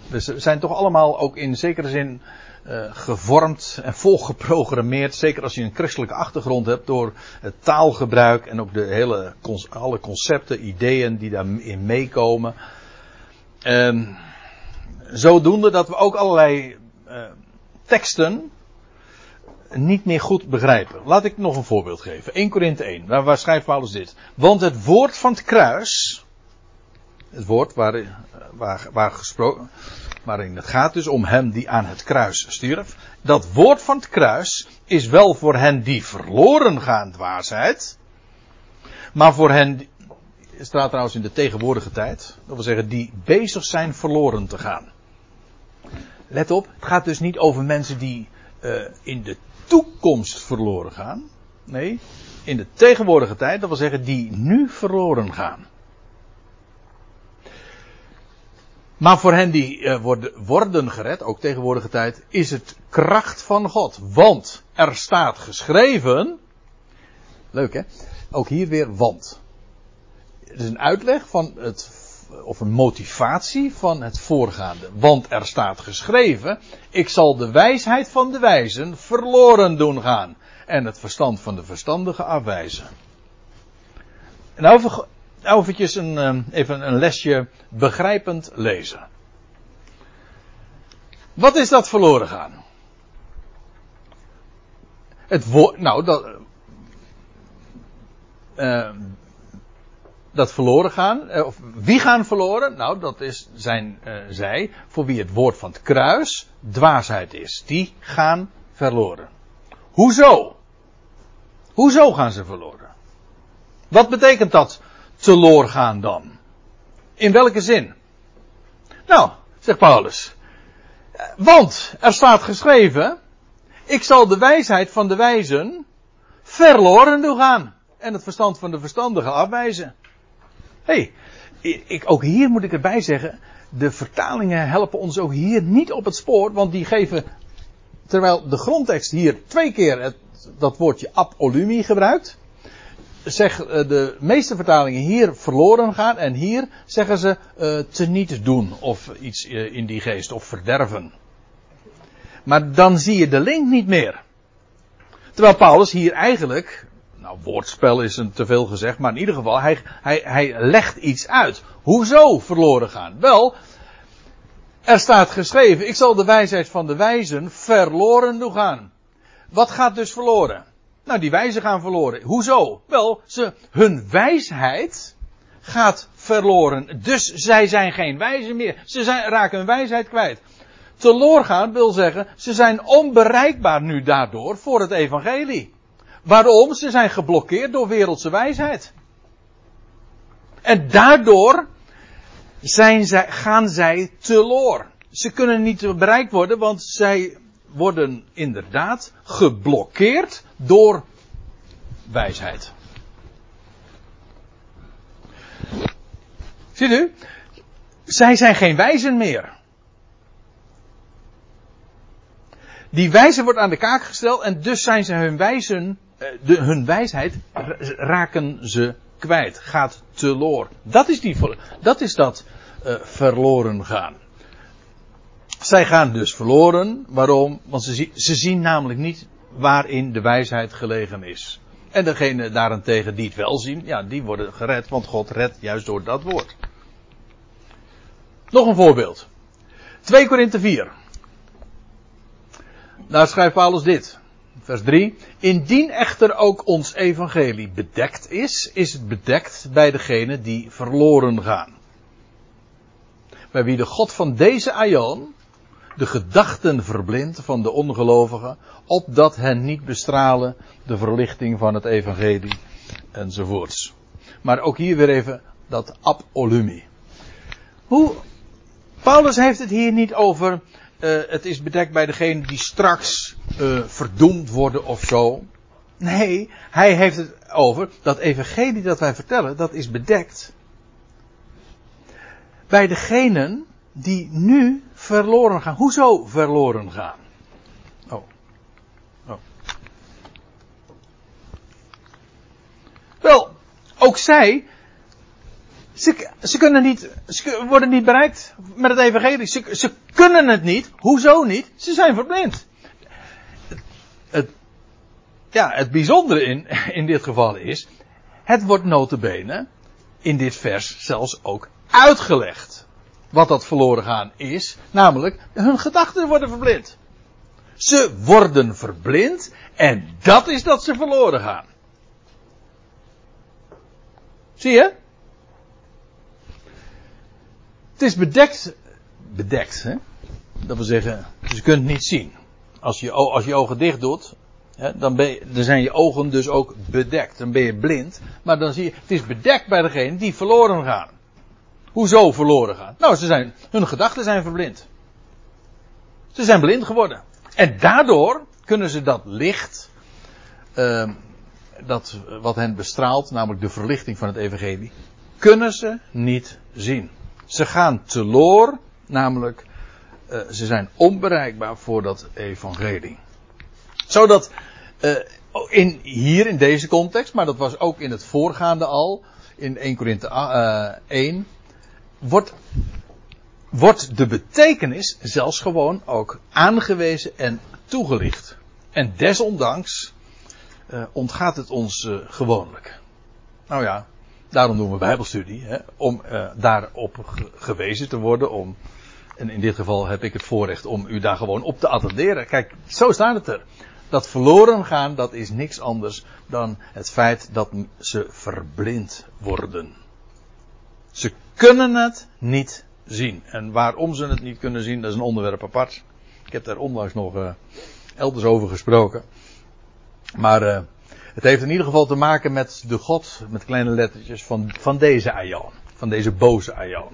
we zijn toch allemaal ook in zekere zin uh, gevormd en volgeprogrammeerd. Zeker als je een christelijke achtergrond hebt door het taalgebruik en ook de hele, alle concepten, ideeën die daarin meekomen. Um, zodoende dat we ook allerlei uh, teksten niet meer goed begrijpen. Laat ik nog een voorbeeld geven. 1 Korinthe 1. Waar, waar schrijft Paulus dit? Want het woord van het kruis. Het woord waar, waar, waar gesproken. Waarin het gaat dus om hem die aan het kruis stierf. Dat woord van het kruis is wel voor hen die verloren gaan dwaasheid. Maar voor hen. Het staat trouwens in de tegenwoordige tijd. Dat wil zeggen die bezig zijn verloren te gaan. Let op, het gaat dus niet over mensen die uh, in de toekomst verloren gaan. Nee, in de tegenwoordige tijd, dat wil zeggen die nu verloren gaan. Maar voor hen die uh, worden, worden gered, ook tegenwoordige tijd, is het kracht van God. Want er staat geschreven. Leuk hè? Ook hier weer want. Het is een uitleg van het of een motivatie van het voorgaande. Want er staat geschreven: Ik zal de wijsheid van de wijzen verloren doen gaan. En het verstand van de verstandigen afwijzen. En nou, nou eventjes een, ehm, even een lesje begrijpend lezen. Wat is dat verloren gaan? Het woord, nou, dat, uh, dat verloren gaan. Eh, of wie gaan verloren? Nou, dat is, zijn uh, zij voor wie het woord van het kruis dwaasheid is. Die gaan verloren. Hoezo? Hoezo gaan ze verloren? Wat betekent dat teloor gaan dan? In welke zin? Nou, zegt Paulus. Want er staat geschreven: Ik zal de wijsheid van de wijzen verloren doen gaan. En het verstand van de verstandigen afwijzen hey, ik, ook hier moet ik erbij zeggen, de vertalingen helpen ons ook hier niet op het spoor, want die geven, terwijl de grondtekst hier twee keer het, dat woordje apolumi gebruikt, zeg eh, de meeste vertalingen hier verloren gaan en hier zeggen ze uh, te niet doen of iets uh, in die geest of verderven. Maar dan zie je de link niet meer. Terwijl Paulus hier eigenlijk nou, woordspel is een te veel gezegd, maar in ieder geval, hij, hij, hij legt iets uit. Hoezo verloren gaan? Wel, er staat geschreven, ik zal de wijsheid van de wijzen verloren doen gaan. Wat gaat dus verloren? Nou, die wijzen gaan verloren. Hoezo? Wel, ze, hun wijsheid gaat verloren. Dus zij zijn geen wijzen meer. Ze zijn, raken hun wijsheid kwijt. Teloor gaan wil zeggen, ze zijn onbereikbaar nu daardoor voor het evangelie. Waarom? Ze zijn geblokkeerd door wereldse wijsheid. En daardoor zijn zij, gaan zij teloor. Ze kunnen niet bereikt worden, want zij worden inderdaad geblokkeerd door wijsheid. Ziet u? Zij zijn geen wijzen meer. Die wijze wordt aan de kaak gesteld en dus zijn ze hun wijzen de, hun wijsheid raken ze kwijt, gaat teloor. Dat is, die, dat, is dat uh, verloren gaan. Zij gaan dus verloren. Waarom? Want ze, ze zien namelijk niet waarin de wijsheid gelegen is. En degene daarentegen die het wel zien, ja, die worden gered, want God redt juist door dat woord. Nog een voorbeeld. 2 Korinthe 4. Daar schrijft Paulus dit. Vers 3. Indien echter ook ons evangelie bedekt is, is het bedekt bij degenen die verloren gaan. Bij wie de God van deze aion de gedachten verblindt van de ongelovigen, opdat hen niet bestralen de verlichting van het evangelie enzovoorts. Maar ook hier weer even dat apolumi. Hoe, Paulus heeft het hier niet over uh, het is bedekt bij degene die straks uh, verdoemd worden of zo. Nee, hij heeft het over dat evangelie dat wij vertellen, dat is bedekt bij degenen die nu verloren gaan. Hoezo verloren gaan? Oh. oh. Wel, ook zij Ze, ze kunnen niet, ze worden niet bereikt met het evangelie. Ze, ze kunnen het niet. Hoezo niet? Ze zijn verblind. Het, ja, het bijzondere in, in dit geval is, het wordt notabene in dit vers zelfs ook uitgelegd. Wat dat verloren gaan is, namelijk hun gedachten worden verblind. Ze worden verblind en dat is dat ze verloren gaan. Zie je? Het is bedekt, bedekt, hè? Dat wil zeggen, je kunt het niet zien. Als je, als je ogen dicht doet, hè, dan, ben je, zijn je ogen dus ook bedekt. Dan ben je blind, maar dan zie je, het is bedekt bij degene die verloren gaan. Hoezo verloren gaan? Nou, ze zijn, hun gedachten zijn verblind. Ze zijn blind geworden. En daardoor kunnen ze dat licht, uh, dat wat hen bestraalt, namelijk de verlichting van het evangelie, kunnen ze niet zien. Ze gaan teloor, namelijk uh, ze zijn onbereikbaar voor dat evangelie. Zodat uh, in, hier in deze context, maar dat was ook in het voorgaande al, in 1 Korinthe uh, 1, wordt, wordt de betekenis zelfs gewoon ook aangewezen en toegelicht. En desondanks ontgaat het ons gewoonlijk. Nou ja, daarom doen we Bijbelstudie, hè, om uh, daarop gewezen te worden. Om, en in dit geval heb ik het voorrecht om u daar gewoon op te attenderen. Kijk, zo staat het er. Dat verloren gaan, dat is niks anders dan het feit dat ze verblind worden. Ze kunnen het niet zien. En waarom ze het niet kunnen zien, dat is een onderwerp apart. Ik heb daar onlangs nog uh, elders over gesproken. Maar uh, het heeft in ieder geval te maken met de God, met kleine lettertjes, van, van deze Aion. Van deze boze Aion.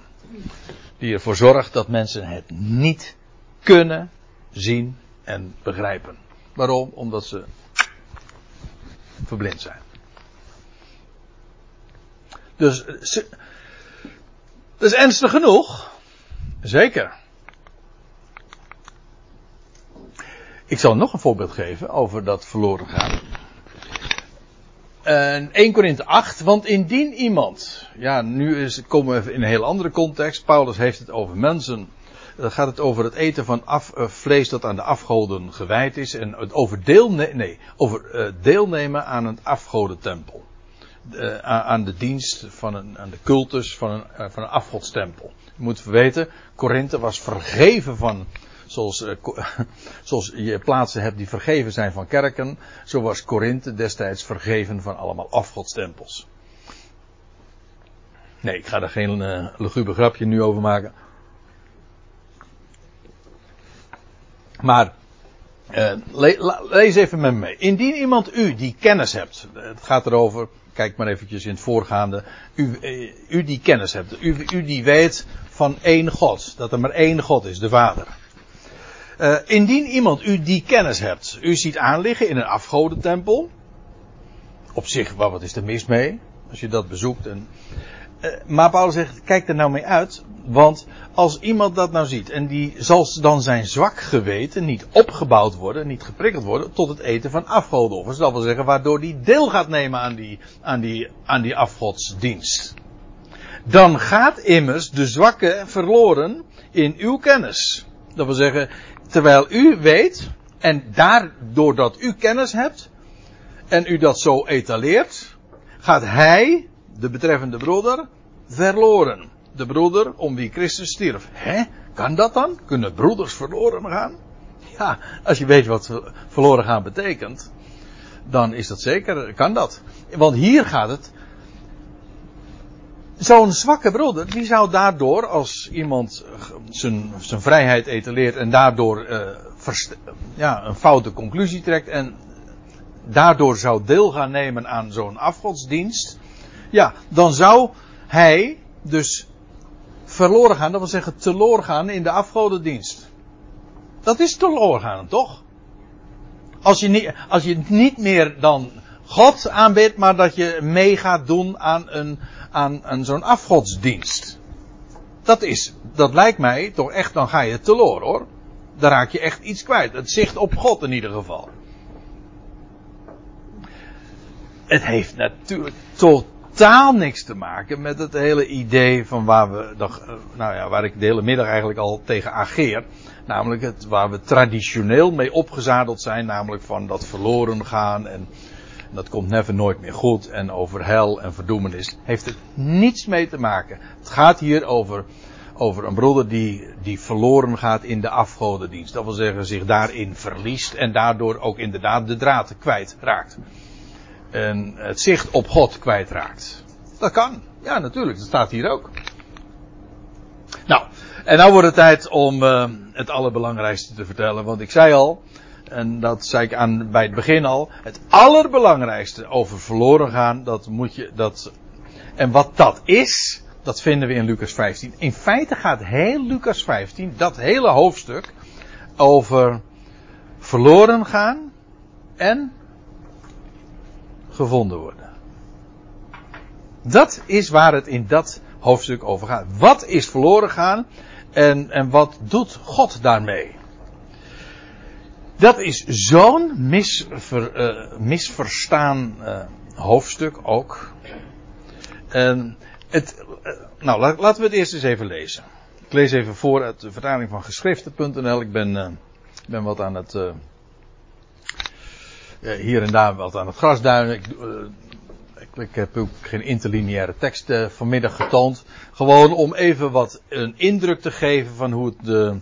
Die ervoor zorgt dat mensen het niet kunnen zien en begrijpen. Waarom? Omdat ze verblind zijn. Dus ze, dat is ernstig genoeg. Zeker. Ik zal nog een voorbeeld geven over dat verloren gaan. Uh, 1 Korinthe 8, want indien iemand, ja, nu is, komen we in een heel andere context. Paulus heeft het over mensen. Dan gaat het over het eten van af, uh, vlees dat aan de afgoden gewijd is. En het over, deelne nee, over uh, deelnemen aan een afgodentempel. Uh, aan de dienst van een, aan de cultus van een, van een afgodstempel. Je moet weten, Korinthe was vergeven van, zoals, uh, zoals je plaatsen hebt die vergeven zijn van kerken, zo was Korinthe destijds vergeven van allemaal afgodstempels. Nee, ik ga daar geen uh, grapje nu over maken. Maar le lees even met me mee. Indien iemand u die kennis hebt, het gaat erover, kijk maar eventjes in het voorgaande, u, u die kennis hebt, u, u die weet van één God, dat er maar één God is, de Vader. Uh, indien iemand u die kennis hebt, u ziet aanliggen in een afgodentempel, op zich, wat is er mis mee, als je dat bezoekt. En, uh, maar Paulus zegt, kijk er nou mee uit, want als iemand dat nou ziet en die zal dan zijn zwak geweten niet opgebouwd worden, niet geprikkeld worden tot het eten van afgodenoffers. Dat wil zeggen waardoor die deel gaat nemen aan die, aan die, aan die afgodsdienst. Dan gaat immers de zwakke verloren in uw kennis. Dat wil zeggen, terwijl u weet en daardoor dat u kennis hebt en u dat zo etaleert, gaat hij, de betreffende broeder, verloren de broeder om wie Christus stierf. Hè? Kan dat dan? Kunnen broeders verloren gaan? Ja, als je weet wat verloren gaan betekent, dan is dat zeker, kan dat. Want hier gaat het. Zo'n zwakke broeder, die zou daardoor, als iemand zijn, zijn vrijheid etaleert en daardoor verst, ja, een foute conclusie trekt en daardoor zou deel gaan nemen aan zo'n afgodsdienst, ja, dan zou hij dus verloren gaan, dat wil zeggen teloor gaan in de afgodendienst. Dat is teloor gaan, toch? Als je, niet, als je niet meer dan God aanbidt, maar dat je mee gaat doen aan, een, aan, aan zo'n afgodsdienst. Dat is, dat lijkt mij toch echt, dan ga je teloor hoor. Dan raak je echt iets kwijt. Het zicht op God in ieder geval. Het heeft natuurlijk tot totaal niks te maken met het hele idee van waar we, nou ja, waar ik de hele middag eigenlijk al tegen ageer. Namelijk het waar we traditioneel mee opgezadeld zijn, namelijk van dat verloren gaan en dat komt never nooit meer goed en over hel en verdoemenis. Heeft het niets mee te maken. Het gaat hier over, over een broeder die, die verloren gaat in de afgodendienst. Dat wil zeggen zich daarin verliest en daardoor ook inderdaad de draad kwijtraakt. En het zicht op God kwijtraakt. Dat kan. Ja, natuurlijk. Dat staat hier ook. Nou, en nou wordt het tijd om uh, het allerbelangrijkste te vertellen. Want ik zei al, en dat zei ik aan, bij het begin al, het allerbelangrijkste over verloren gaan, dat moet je, dat, en wat dat is, dat vinden we in Lucas 15. In feite gaat heel Lucas 15, dat hele hoofdstuk, over verloren gaan en gevonden worden. Dat is waar het in dat hoofdstuk over gaat. Wat is verloren gaan en, en wat doet God daarmee? Dat is zo'n misver, uh, misverstaan uh, hoofdstuk ook. Het, uh, nou, laten we het eerst eens even lezen. Ik lees even voor uit de vertaling van geschriften.nl. Ik ben, ben wat aan het. hier en daar wat aan het grasduinen. Ik, ik, ik, heb ook geen interlineaire tekst vanmiddag getoond. Gewoon om even wat een indruk te geven van hoe het de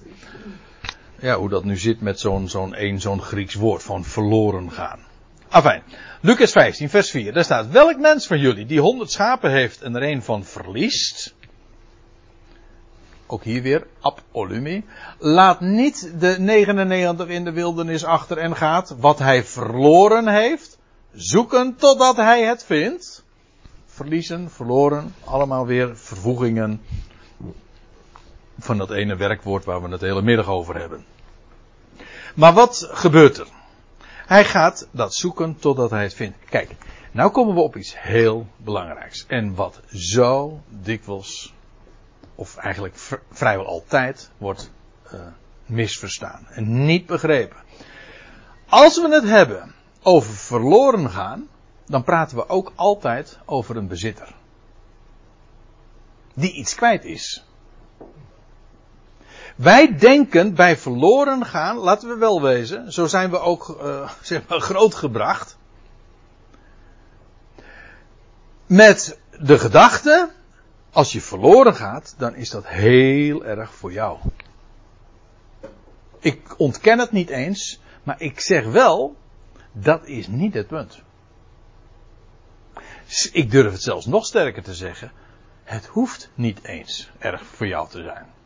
ja, hoe dat nu zit met zo'n zo'n één zo'n Grieks woord van verloren gaan. Afijn, Lucas 15, vers 4. Daar staat: Welk mens van jullie die honderd schapen heeft en er een van verliest. Ook hier weer, ab olumi. Laat niet de 99 in de wildernis achter en gaat. Wat hij verloren heeft, zoeken totdat hij het vindt. Verliezen, verloren, allemaal weer vervoegingen van dat ene werkwoord waar we het hele middag over hebben. Maar wat gebeurt er? Hij gaat dat zoeken totdat hij het vindt. Kijk, nou komen we op iets heel belangrijks. En wat zo dikwijls, of eigenlijk vrijwel altijd, wordt uh, misverstaan. En niet begrepen. Als we het hebben over verloren gaan, dan praten we ook altijd over een bezitter. Die iets kwijt is. Wij denken bij verloren gaan, laten we wel wezen, zo zijn we ook uh, zeg maar grootgebracht. Met de gedachte, als je verloren gaat, dan is dat heel erg voor jou. Ik ontken het niet eens, maar ik zeg wel, dat is niet het punt. Ik durf het zelfs nog sterker te zeggen, het hoeft niet eens erg voor jou te zijn.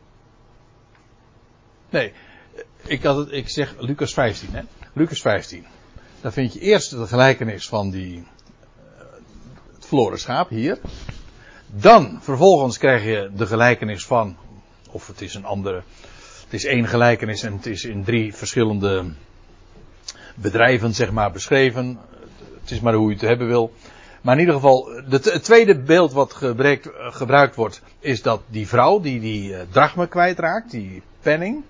Nee, ik, had het, ik zeg Lucas 15, hè? Lucas 15. Daar vind je eerst de gelijkenis van die, uh, het verloren schaap hier. Dan, vervolgens krijg je de gelijkenis van, of het is een andere, het is één gelijkenis en het is in drie verschillende bedrijven, zeg maar, beschreven. Het is maar hoe je het hebben wil. Maar in ieder geval, het tweede beeld wat gebruikt, gebruikt wordt, is dat die vrouw die die uh, drachme kwijtraakt, die penning.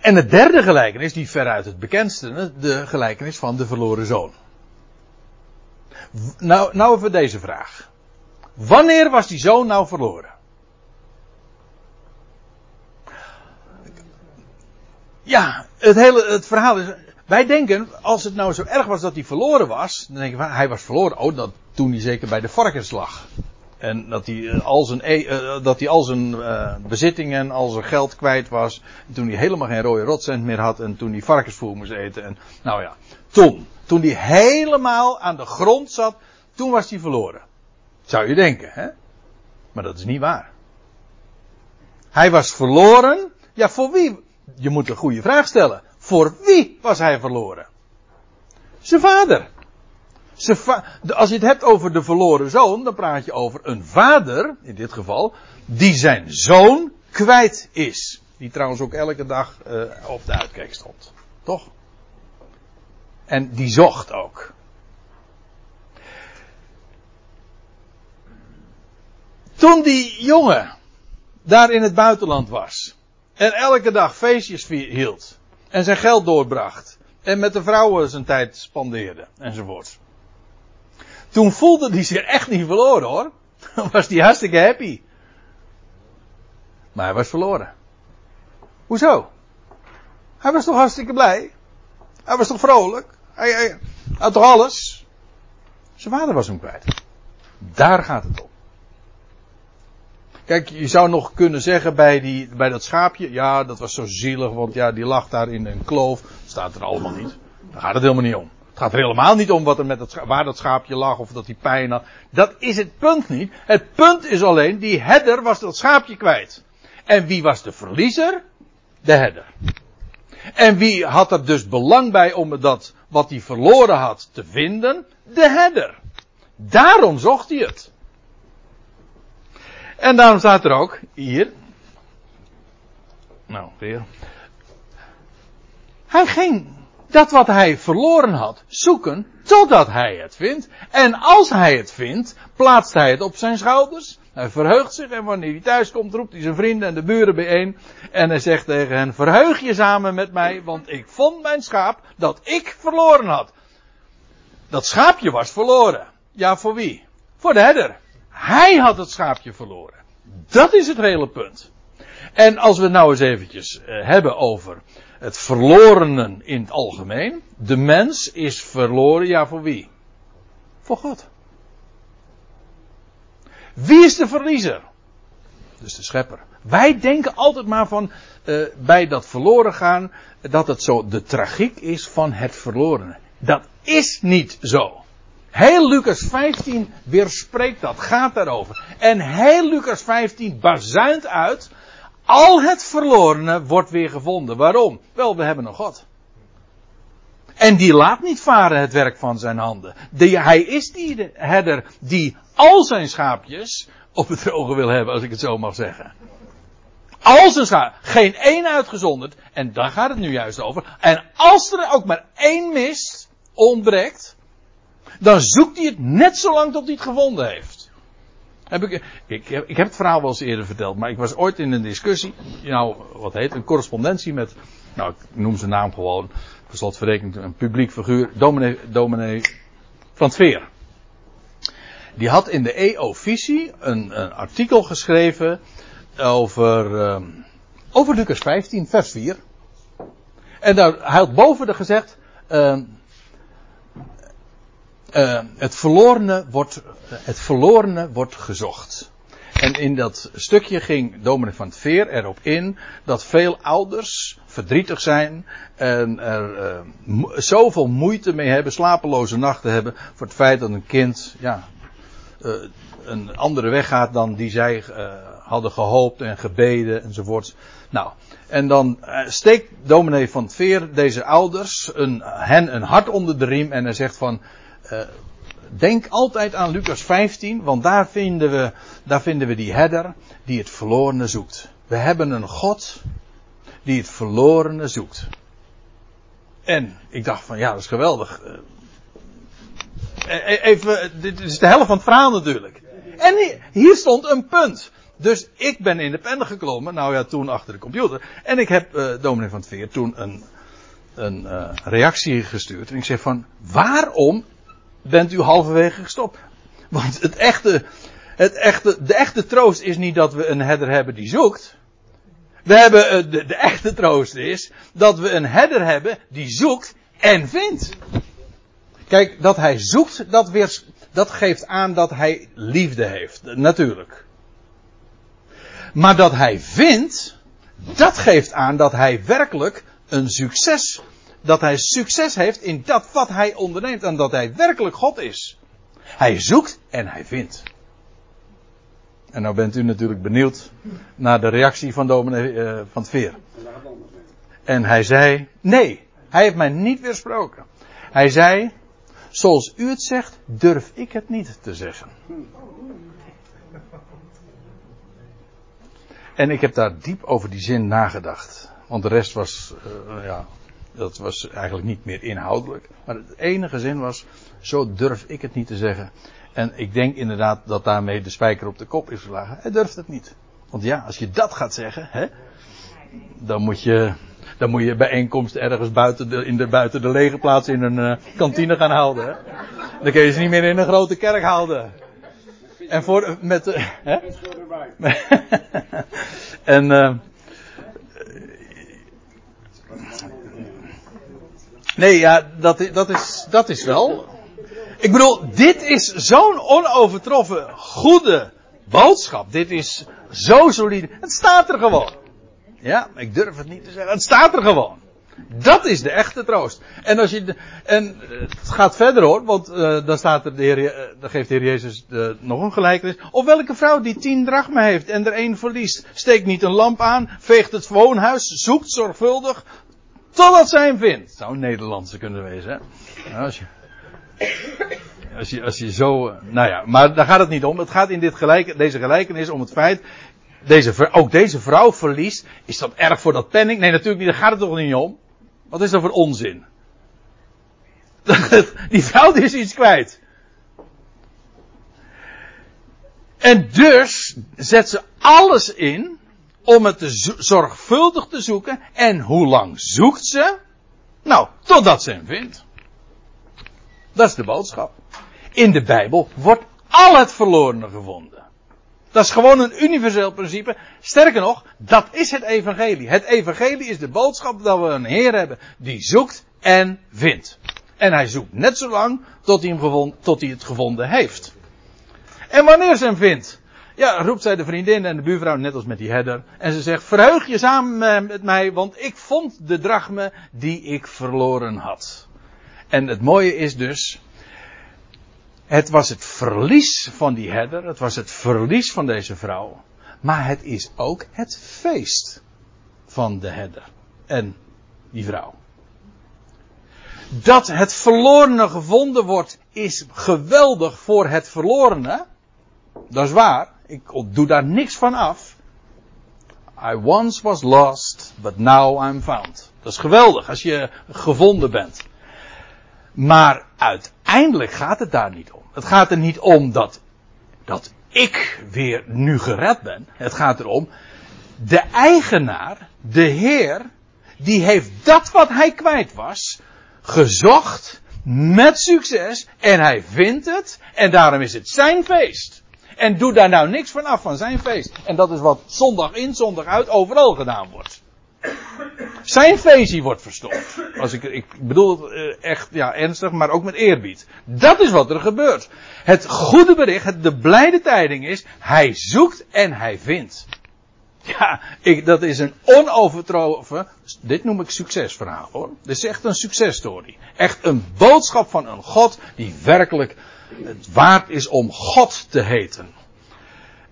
En het derde gelijkenis, die veruit het bekendste, de gelijkenis van de verloren zoon. Nou, nou even deze vraag. Wanneer was die zoon nou verloren? Ja, het hele het verhaal is. Wij denken, als het nou zo erg was dat hij verloren was, dan denken we, hij was verloren. Oh, dat toen hij zeker bij de varkens lag. En dat hij eh, al zijn, e uh, dat hij al zijn bezittingen, al zijn geld kwijt was. En toen hij helemaal geen rode rotcent meer had. En toen hij varkensvoer moest eten. En nou ja, toen. Toen hij helemaal aan de grond zat. Toen was hij verloren. Zou je denken, hè? Maar dat is niet waar. Hij was verloren. Ja, voor wie? Je moet een goede vraag stellen. Voor wie was hij verloren? Zijn vader als je het hebt over de verloren zoon, dan praat je over een vader, in dit geval, die zijn zoon kwijt is. Die trouwens ook elke dag uh, op de uitkijk stond. Toch? En die zocht ook. Toen die jongen daar in het buitenland was. En elke dag feestjes hield. En zijn geld doorbracht. En met de vrouwen zijn tijd spandeerde. Enzovoort. Toen voelde hij zich echt niet verloren hoor. Dan was hij hartstikke happy. Maar hij was verloren. Hoezo? Hij was toch hartstikke blij? Hij was toch vrolijk? Hij, hij had toch alles? Zijn vader was hem kwijt. Daar gaat het om. Kijk, je zou nog kunnen zeggen bij, die, bij dat schaapje, ja, dat was zo zielig, want ja, die lag daar in een kloof. Staat er allemaal niet. Daar gaat het helemaal niet om. Het gaat er helemaal niet om wat er met het, waar dat schaapje lag of dat hij pijn had. Dat is het punt niet. Het punt is alleen, die herder was dat schaapje kwijt. En wie was de verliezer? De herder. En wie had er dus belang bij om dat wat hij verloren had te vinden? De herder. Daarom zocht hij het. En daarom staat er ook hier. Nou, weer. Hij ging dat wat hij verloren had zoeken totdat hij het vindt. En als hij het vindt, plaatst hij het op zijn schouders. Hij verheugt zich en wanneer hij thuis komt, roept hij zijn vrienden en de buren bijeen. En hij zegt tegen hen: Verheug je samen met mij, want ik vond mijn schaap dat ik verloren had. Dat schaapje was verloren. Ja, voor wie? Voor de herder. Hij had het schaapje verloren. Dat is het hele punt. En als we nou eens eventjes uh, hebben over het verlorenen in het algemeen. De mens is verloren, ja voor wie? Voor God. Wie is de verliezer? Dus de schepper. Wij denken altijd maar van uh, bij dat verloren gaan dat het zo de tragiek is van het verlorene. Dat is niet zo. Heel Lucas 15 weerspreekt dat, gaat daarover. En heel Lucas 15 bazuint uit, al het verlorene wordt weer gevonden. Waarom? Wel, we hebben een God. En die laat niet varen het werk van zijn handen. Hij is die herder die al zijn schaapjes op het droge wil hebben, als ik het zo mag zeggen. Al zijn schaap, geen één uitgezonderd. En daar gaat het nu juist over. En als er ook maar één mist, ontbreekt, dan zoekt hij het net zo lang tot hij het gevonden heeft. Heb ik, ik, ik, heb het verhaal wel eens eerder verteld, maar ik was ooit in een discussie, nou, wat heet, een correspondentie met, nou, ik noem zijn naam gewoon, voor een publiek figuur, dominee, dominee van Tveer. Die had in de EO-visie een, een, artikel geschreven over, uh, over Lucas 15, vers 4. En daar, hij had boven de gezegd, uh, uh, het, verlorene wordt, het verlorene wordt gezocht. En in dat stukje ging dominee van het Veer erop in dat veel ouders verdrietig zijn en er uh, zoveel moeite mee hebben, slapeloze nachten hebben voor het feit dat een kind ja, uh, een andere weg gaat dan die zij hadden gehoopt en gebeden enzovoort. Nou, en dan steekt dominee van het Veer deze ouders een, hen een hart onder de riem en hij zegt van uh, denk altijd aan Lucas 15, want daar vinden, we, daar vinden we die herder die het verlorene zoekt. We hebben een God die het verlorene zoekt. En ik dacht van ja, dat is geweldig. Uh, even, dit is de helft van het verhaal natuurlijk. En hier stond een punt. Dus ik ben in de pen geklommen, nou ja, toen achter de computer. En ik heb uh, dominee van het Veer toen een, een reactie gestuurd. En ik zeg van, waarom bent u halverwege gestopt. Want het echte, het echte, de echte troost is niet dat we een herder hebben die zoekt. We hebben, de, de echte troost is dat we een herder hebben die zoekt en vindt. Kijk, dat hij zoekt, dat, weer, dat geeft aan dat hij liefde heeft. Natuurlijk. Maar dat hij vindt, dat geeft aan dat hij werkelijk een succes dat hij succes heeft in dat wat hij onderneemt en dat hij werkelijk God is. Hij zoekt en hij vindt. En nou bent u natuurlijk benieuwd naar de reactie van dominee uh, van het Veer. En hij zei, nee, hij heeft mij niet weersproken. Hij zei, zoals u het zegt, durf ik het niet te zeggen. En ik heb daar diep over die zin nagedacht. Want de rest was, uh, ja, dat was eigenlijk niet meer inhoudelijk. Maar het enige zin was, zo durf ik het niet te zeggen. En ik denk inderdaad dat daarmee de spijker op de kop is geslagen. Hij durft het niet. Want ja, als je dat gaat zeggen, hè, dan moet je, dan moet je bijeenkomst ergens buiten de, in de, buiten de lege plaats in een uh, kantine gaan houden. Hè? Dan kun je ze niet meer in een grote kerk houden. En voor, met, hè? en, uh, nee, ja, dat, dat, is, dat is wel. Ik bedoel, dit is zo'n onovertroffen goede boodschap. Dit is zo solide. Het staat er gewoon. Ja, ik durf het niet te zeggen. Het staat er gewoon. Dat is de echte troost. En als je, en het gaat verder hoor, want uh, dan staat er de heer, uh, dan geeft de Heer Jezus de, nog een gelijkenis. Of welke vrouw die tien drachmen heeft en er één verliest, steekt niet een lamp aan, veegt het woonhuis, zoekt zorgvuldig, totdat zij hem vindt. Zou een Nederlandse kunnen wezen, hè? Nou, als je, als je, als je zo, nou ja, maar daar gaat het niet om. Het gaat in dit deze gelijkenis om het feit, deze, ook deze vrouw verliest. Is dat erg voor dat penning? Nee, natuurlijk niet. Daar gaat het toch niet om. Wat is dat voor onzin? Die vrouw is iets kwijt. En dus zet ze alles in om het zorgvuldig te zoeken. En hoe lang zoekt ze? Nou, totdat ze hem vindt. Dat is de boodschap. In de Bijbel wordt al het verlorene gevonden. Dat is gewoon een universeel principe. Sterker nog, dat is het evangelie. Het evangelie is de boodschap dat we een Heer hebben die zoekt en vindt. En hij zoekt net zo lang tot hij, hem tot hij het gevonden heeft. En wanneer ze hem vindt, ja, roept zij de vriendin en de buurvrouw, net als met die herder. En ze zegt, verheug je samen met mij, want ik vond de drachme die ik verloren had. En het mooie is dus, het was het verlies van die herder, het was het verlies van deze vrouw. Maar het is ook het feest van de herder en die vrouw. Dat het verlorene gevonden wordt, is geweldig voor het verlorene. Dat is waar. Ik doe daar niks van af. I once was lost, but now I'm found. Dat is geweldig als je gevonden bent. Maar uiteindelijk gaat het daar niet om. Het gaat er niet om dat, dat ik weer nu gered ben. Het gaat erom, de eigenaar, de Heer, die heeft dat wat hij kwijt was, gezocht met succes en hij vindt het en daarom is het zijn feest. En doe daar nou niks van af van zijn feest. En dat is wat zondag in, zondag uit overal gedaan wordt. Zijn feestje wordt verstoord. Als ik, ik bedoel het eh, echt ja, ernstig, maar ook met eerbied. Dat is wat er gebeurt. Het goede bericht, het, de blijde tijding is, hij zoekt en hij vindt. Ja, ik, dat is een onovertroffen, dit noem ik succesverhaal hoor. Dit is echt een successtory. Echt een boodschap van een God die werkelijk het waard is om God te heten.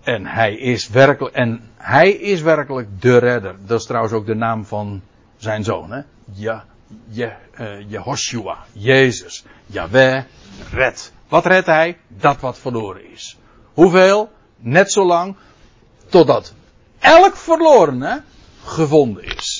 En hij is werkelijk, en hij is werkelijk de redder. Dat is trouwens ook de naam van zijn zoon, hè? Ja, Je, uh, Jehoshua, Jezus. Yahweh, red. Wat redt hij? Dat wat verloren is. Hoeveel? Net zo lang totdat elk verlorene gevonden is.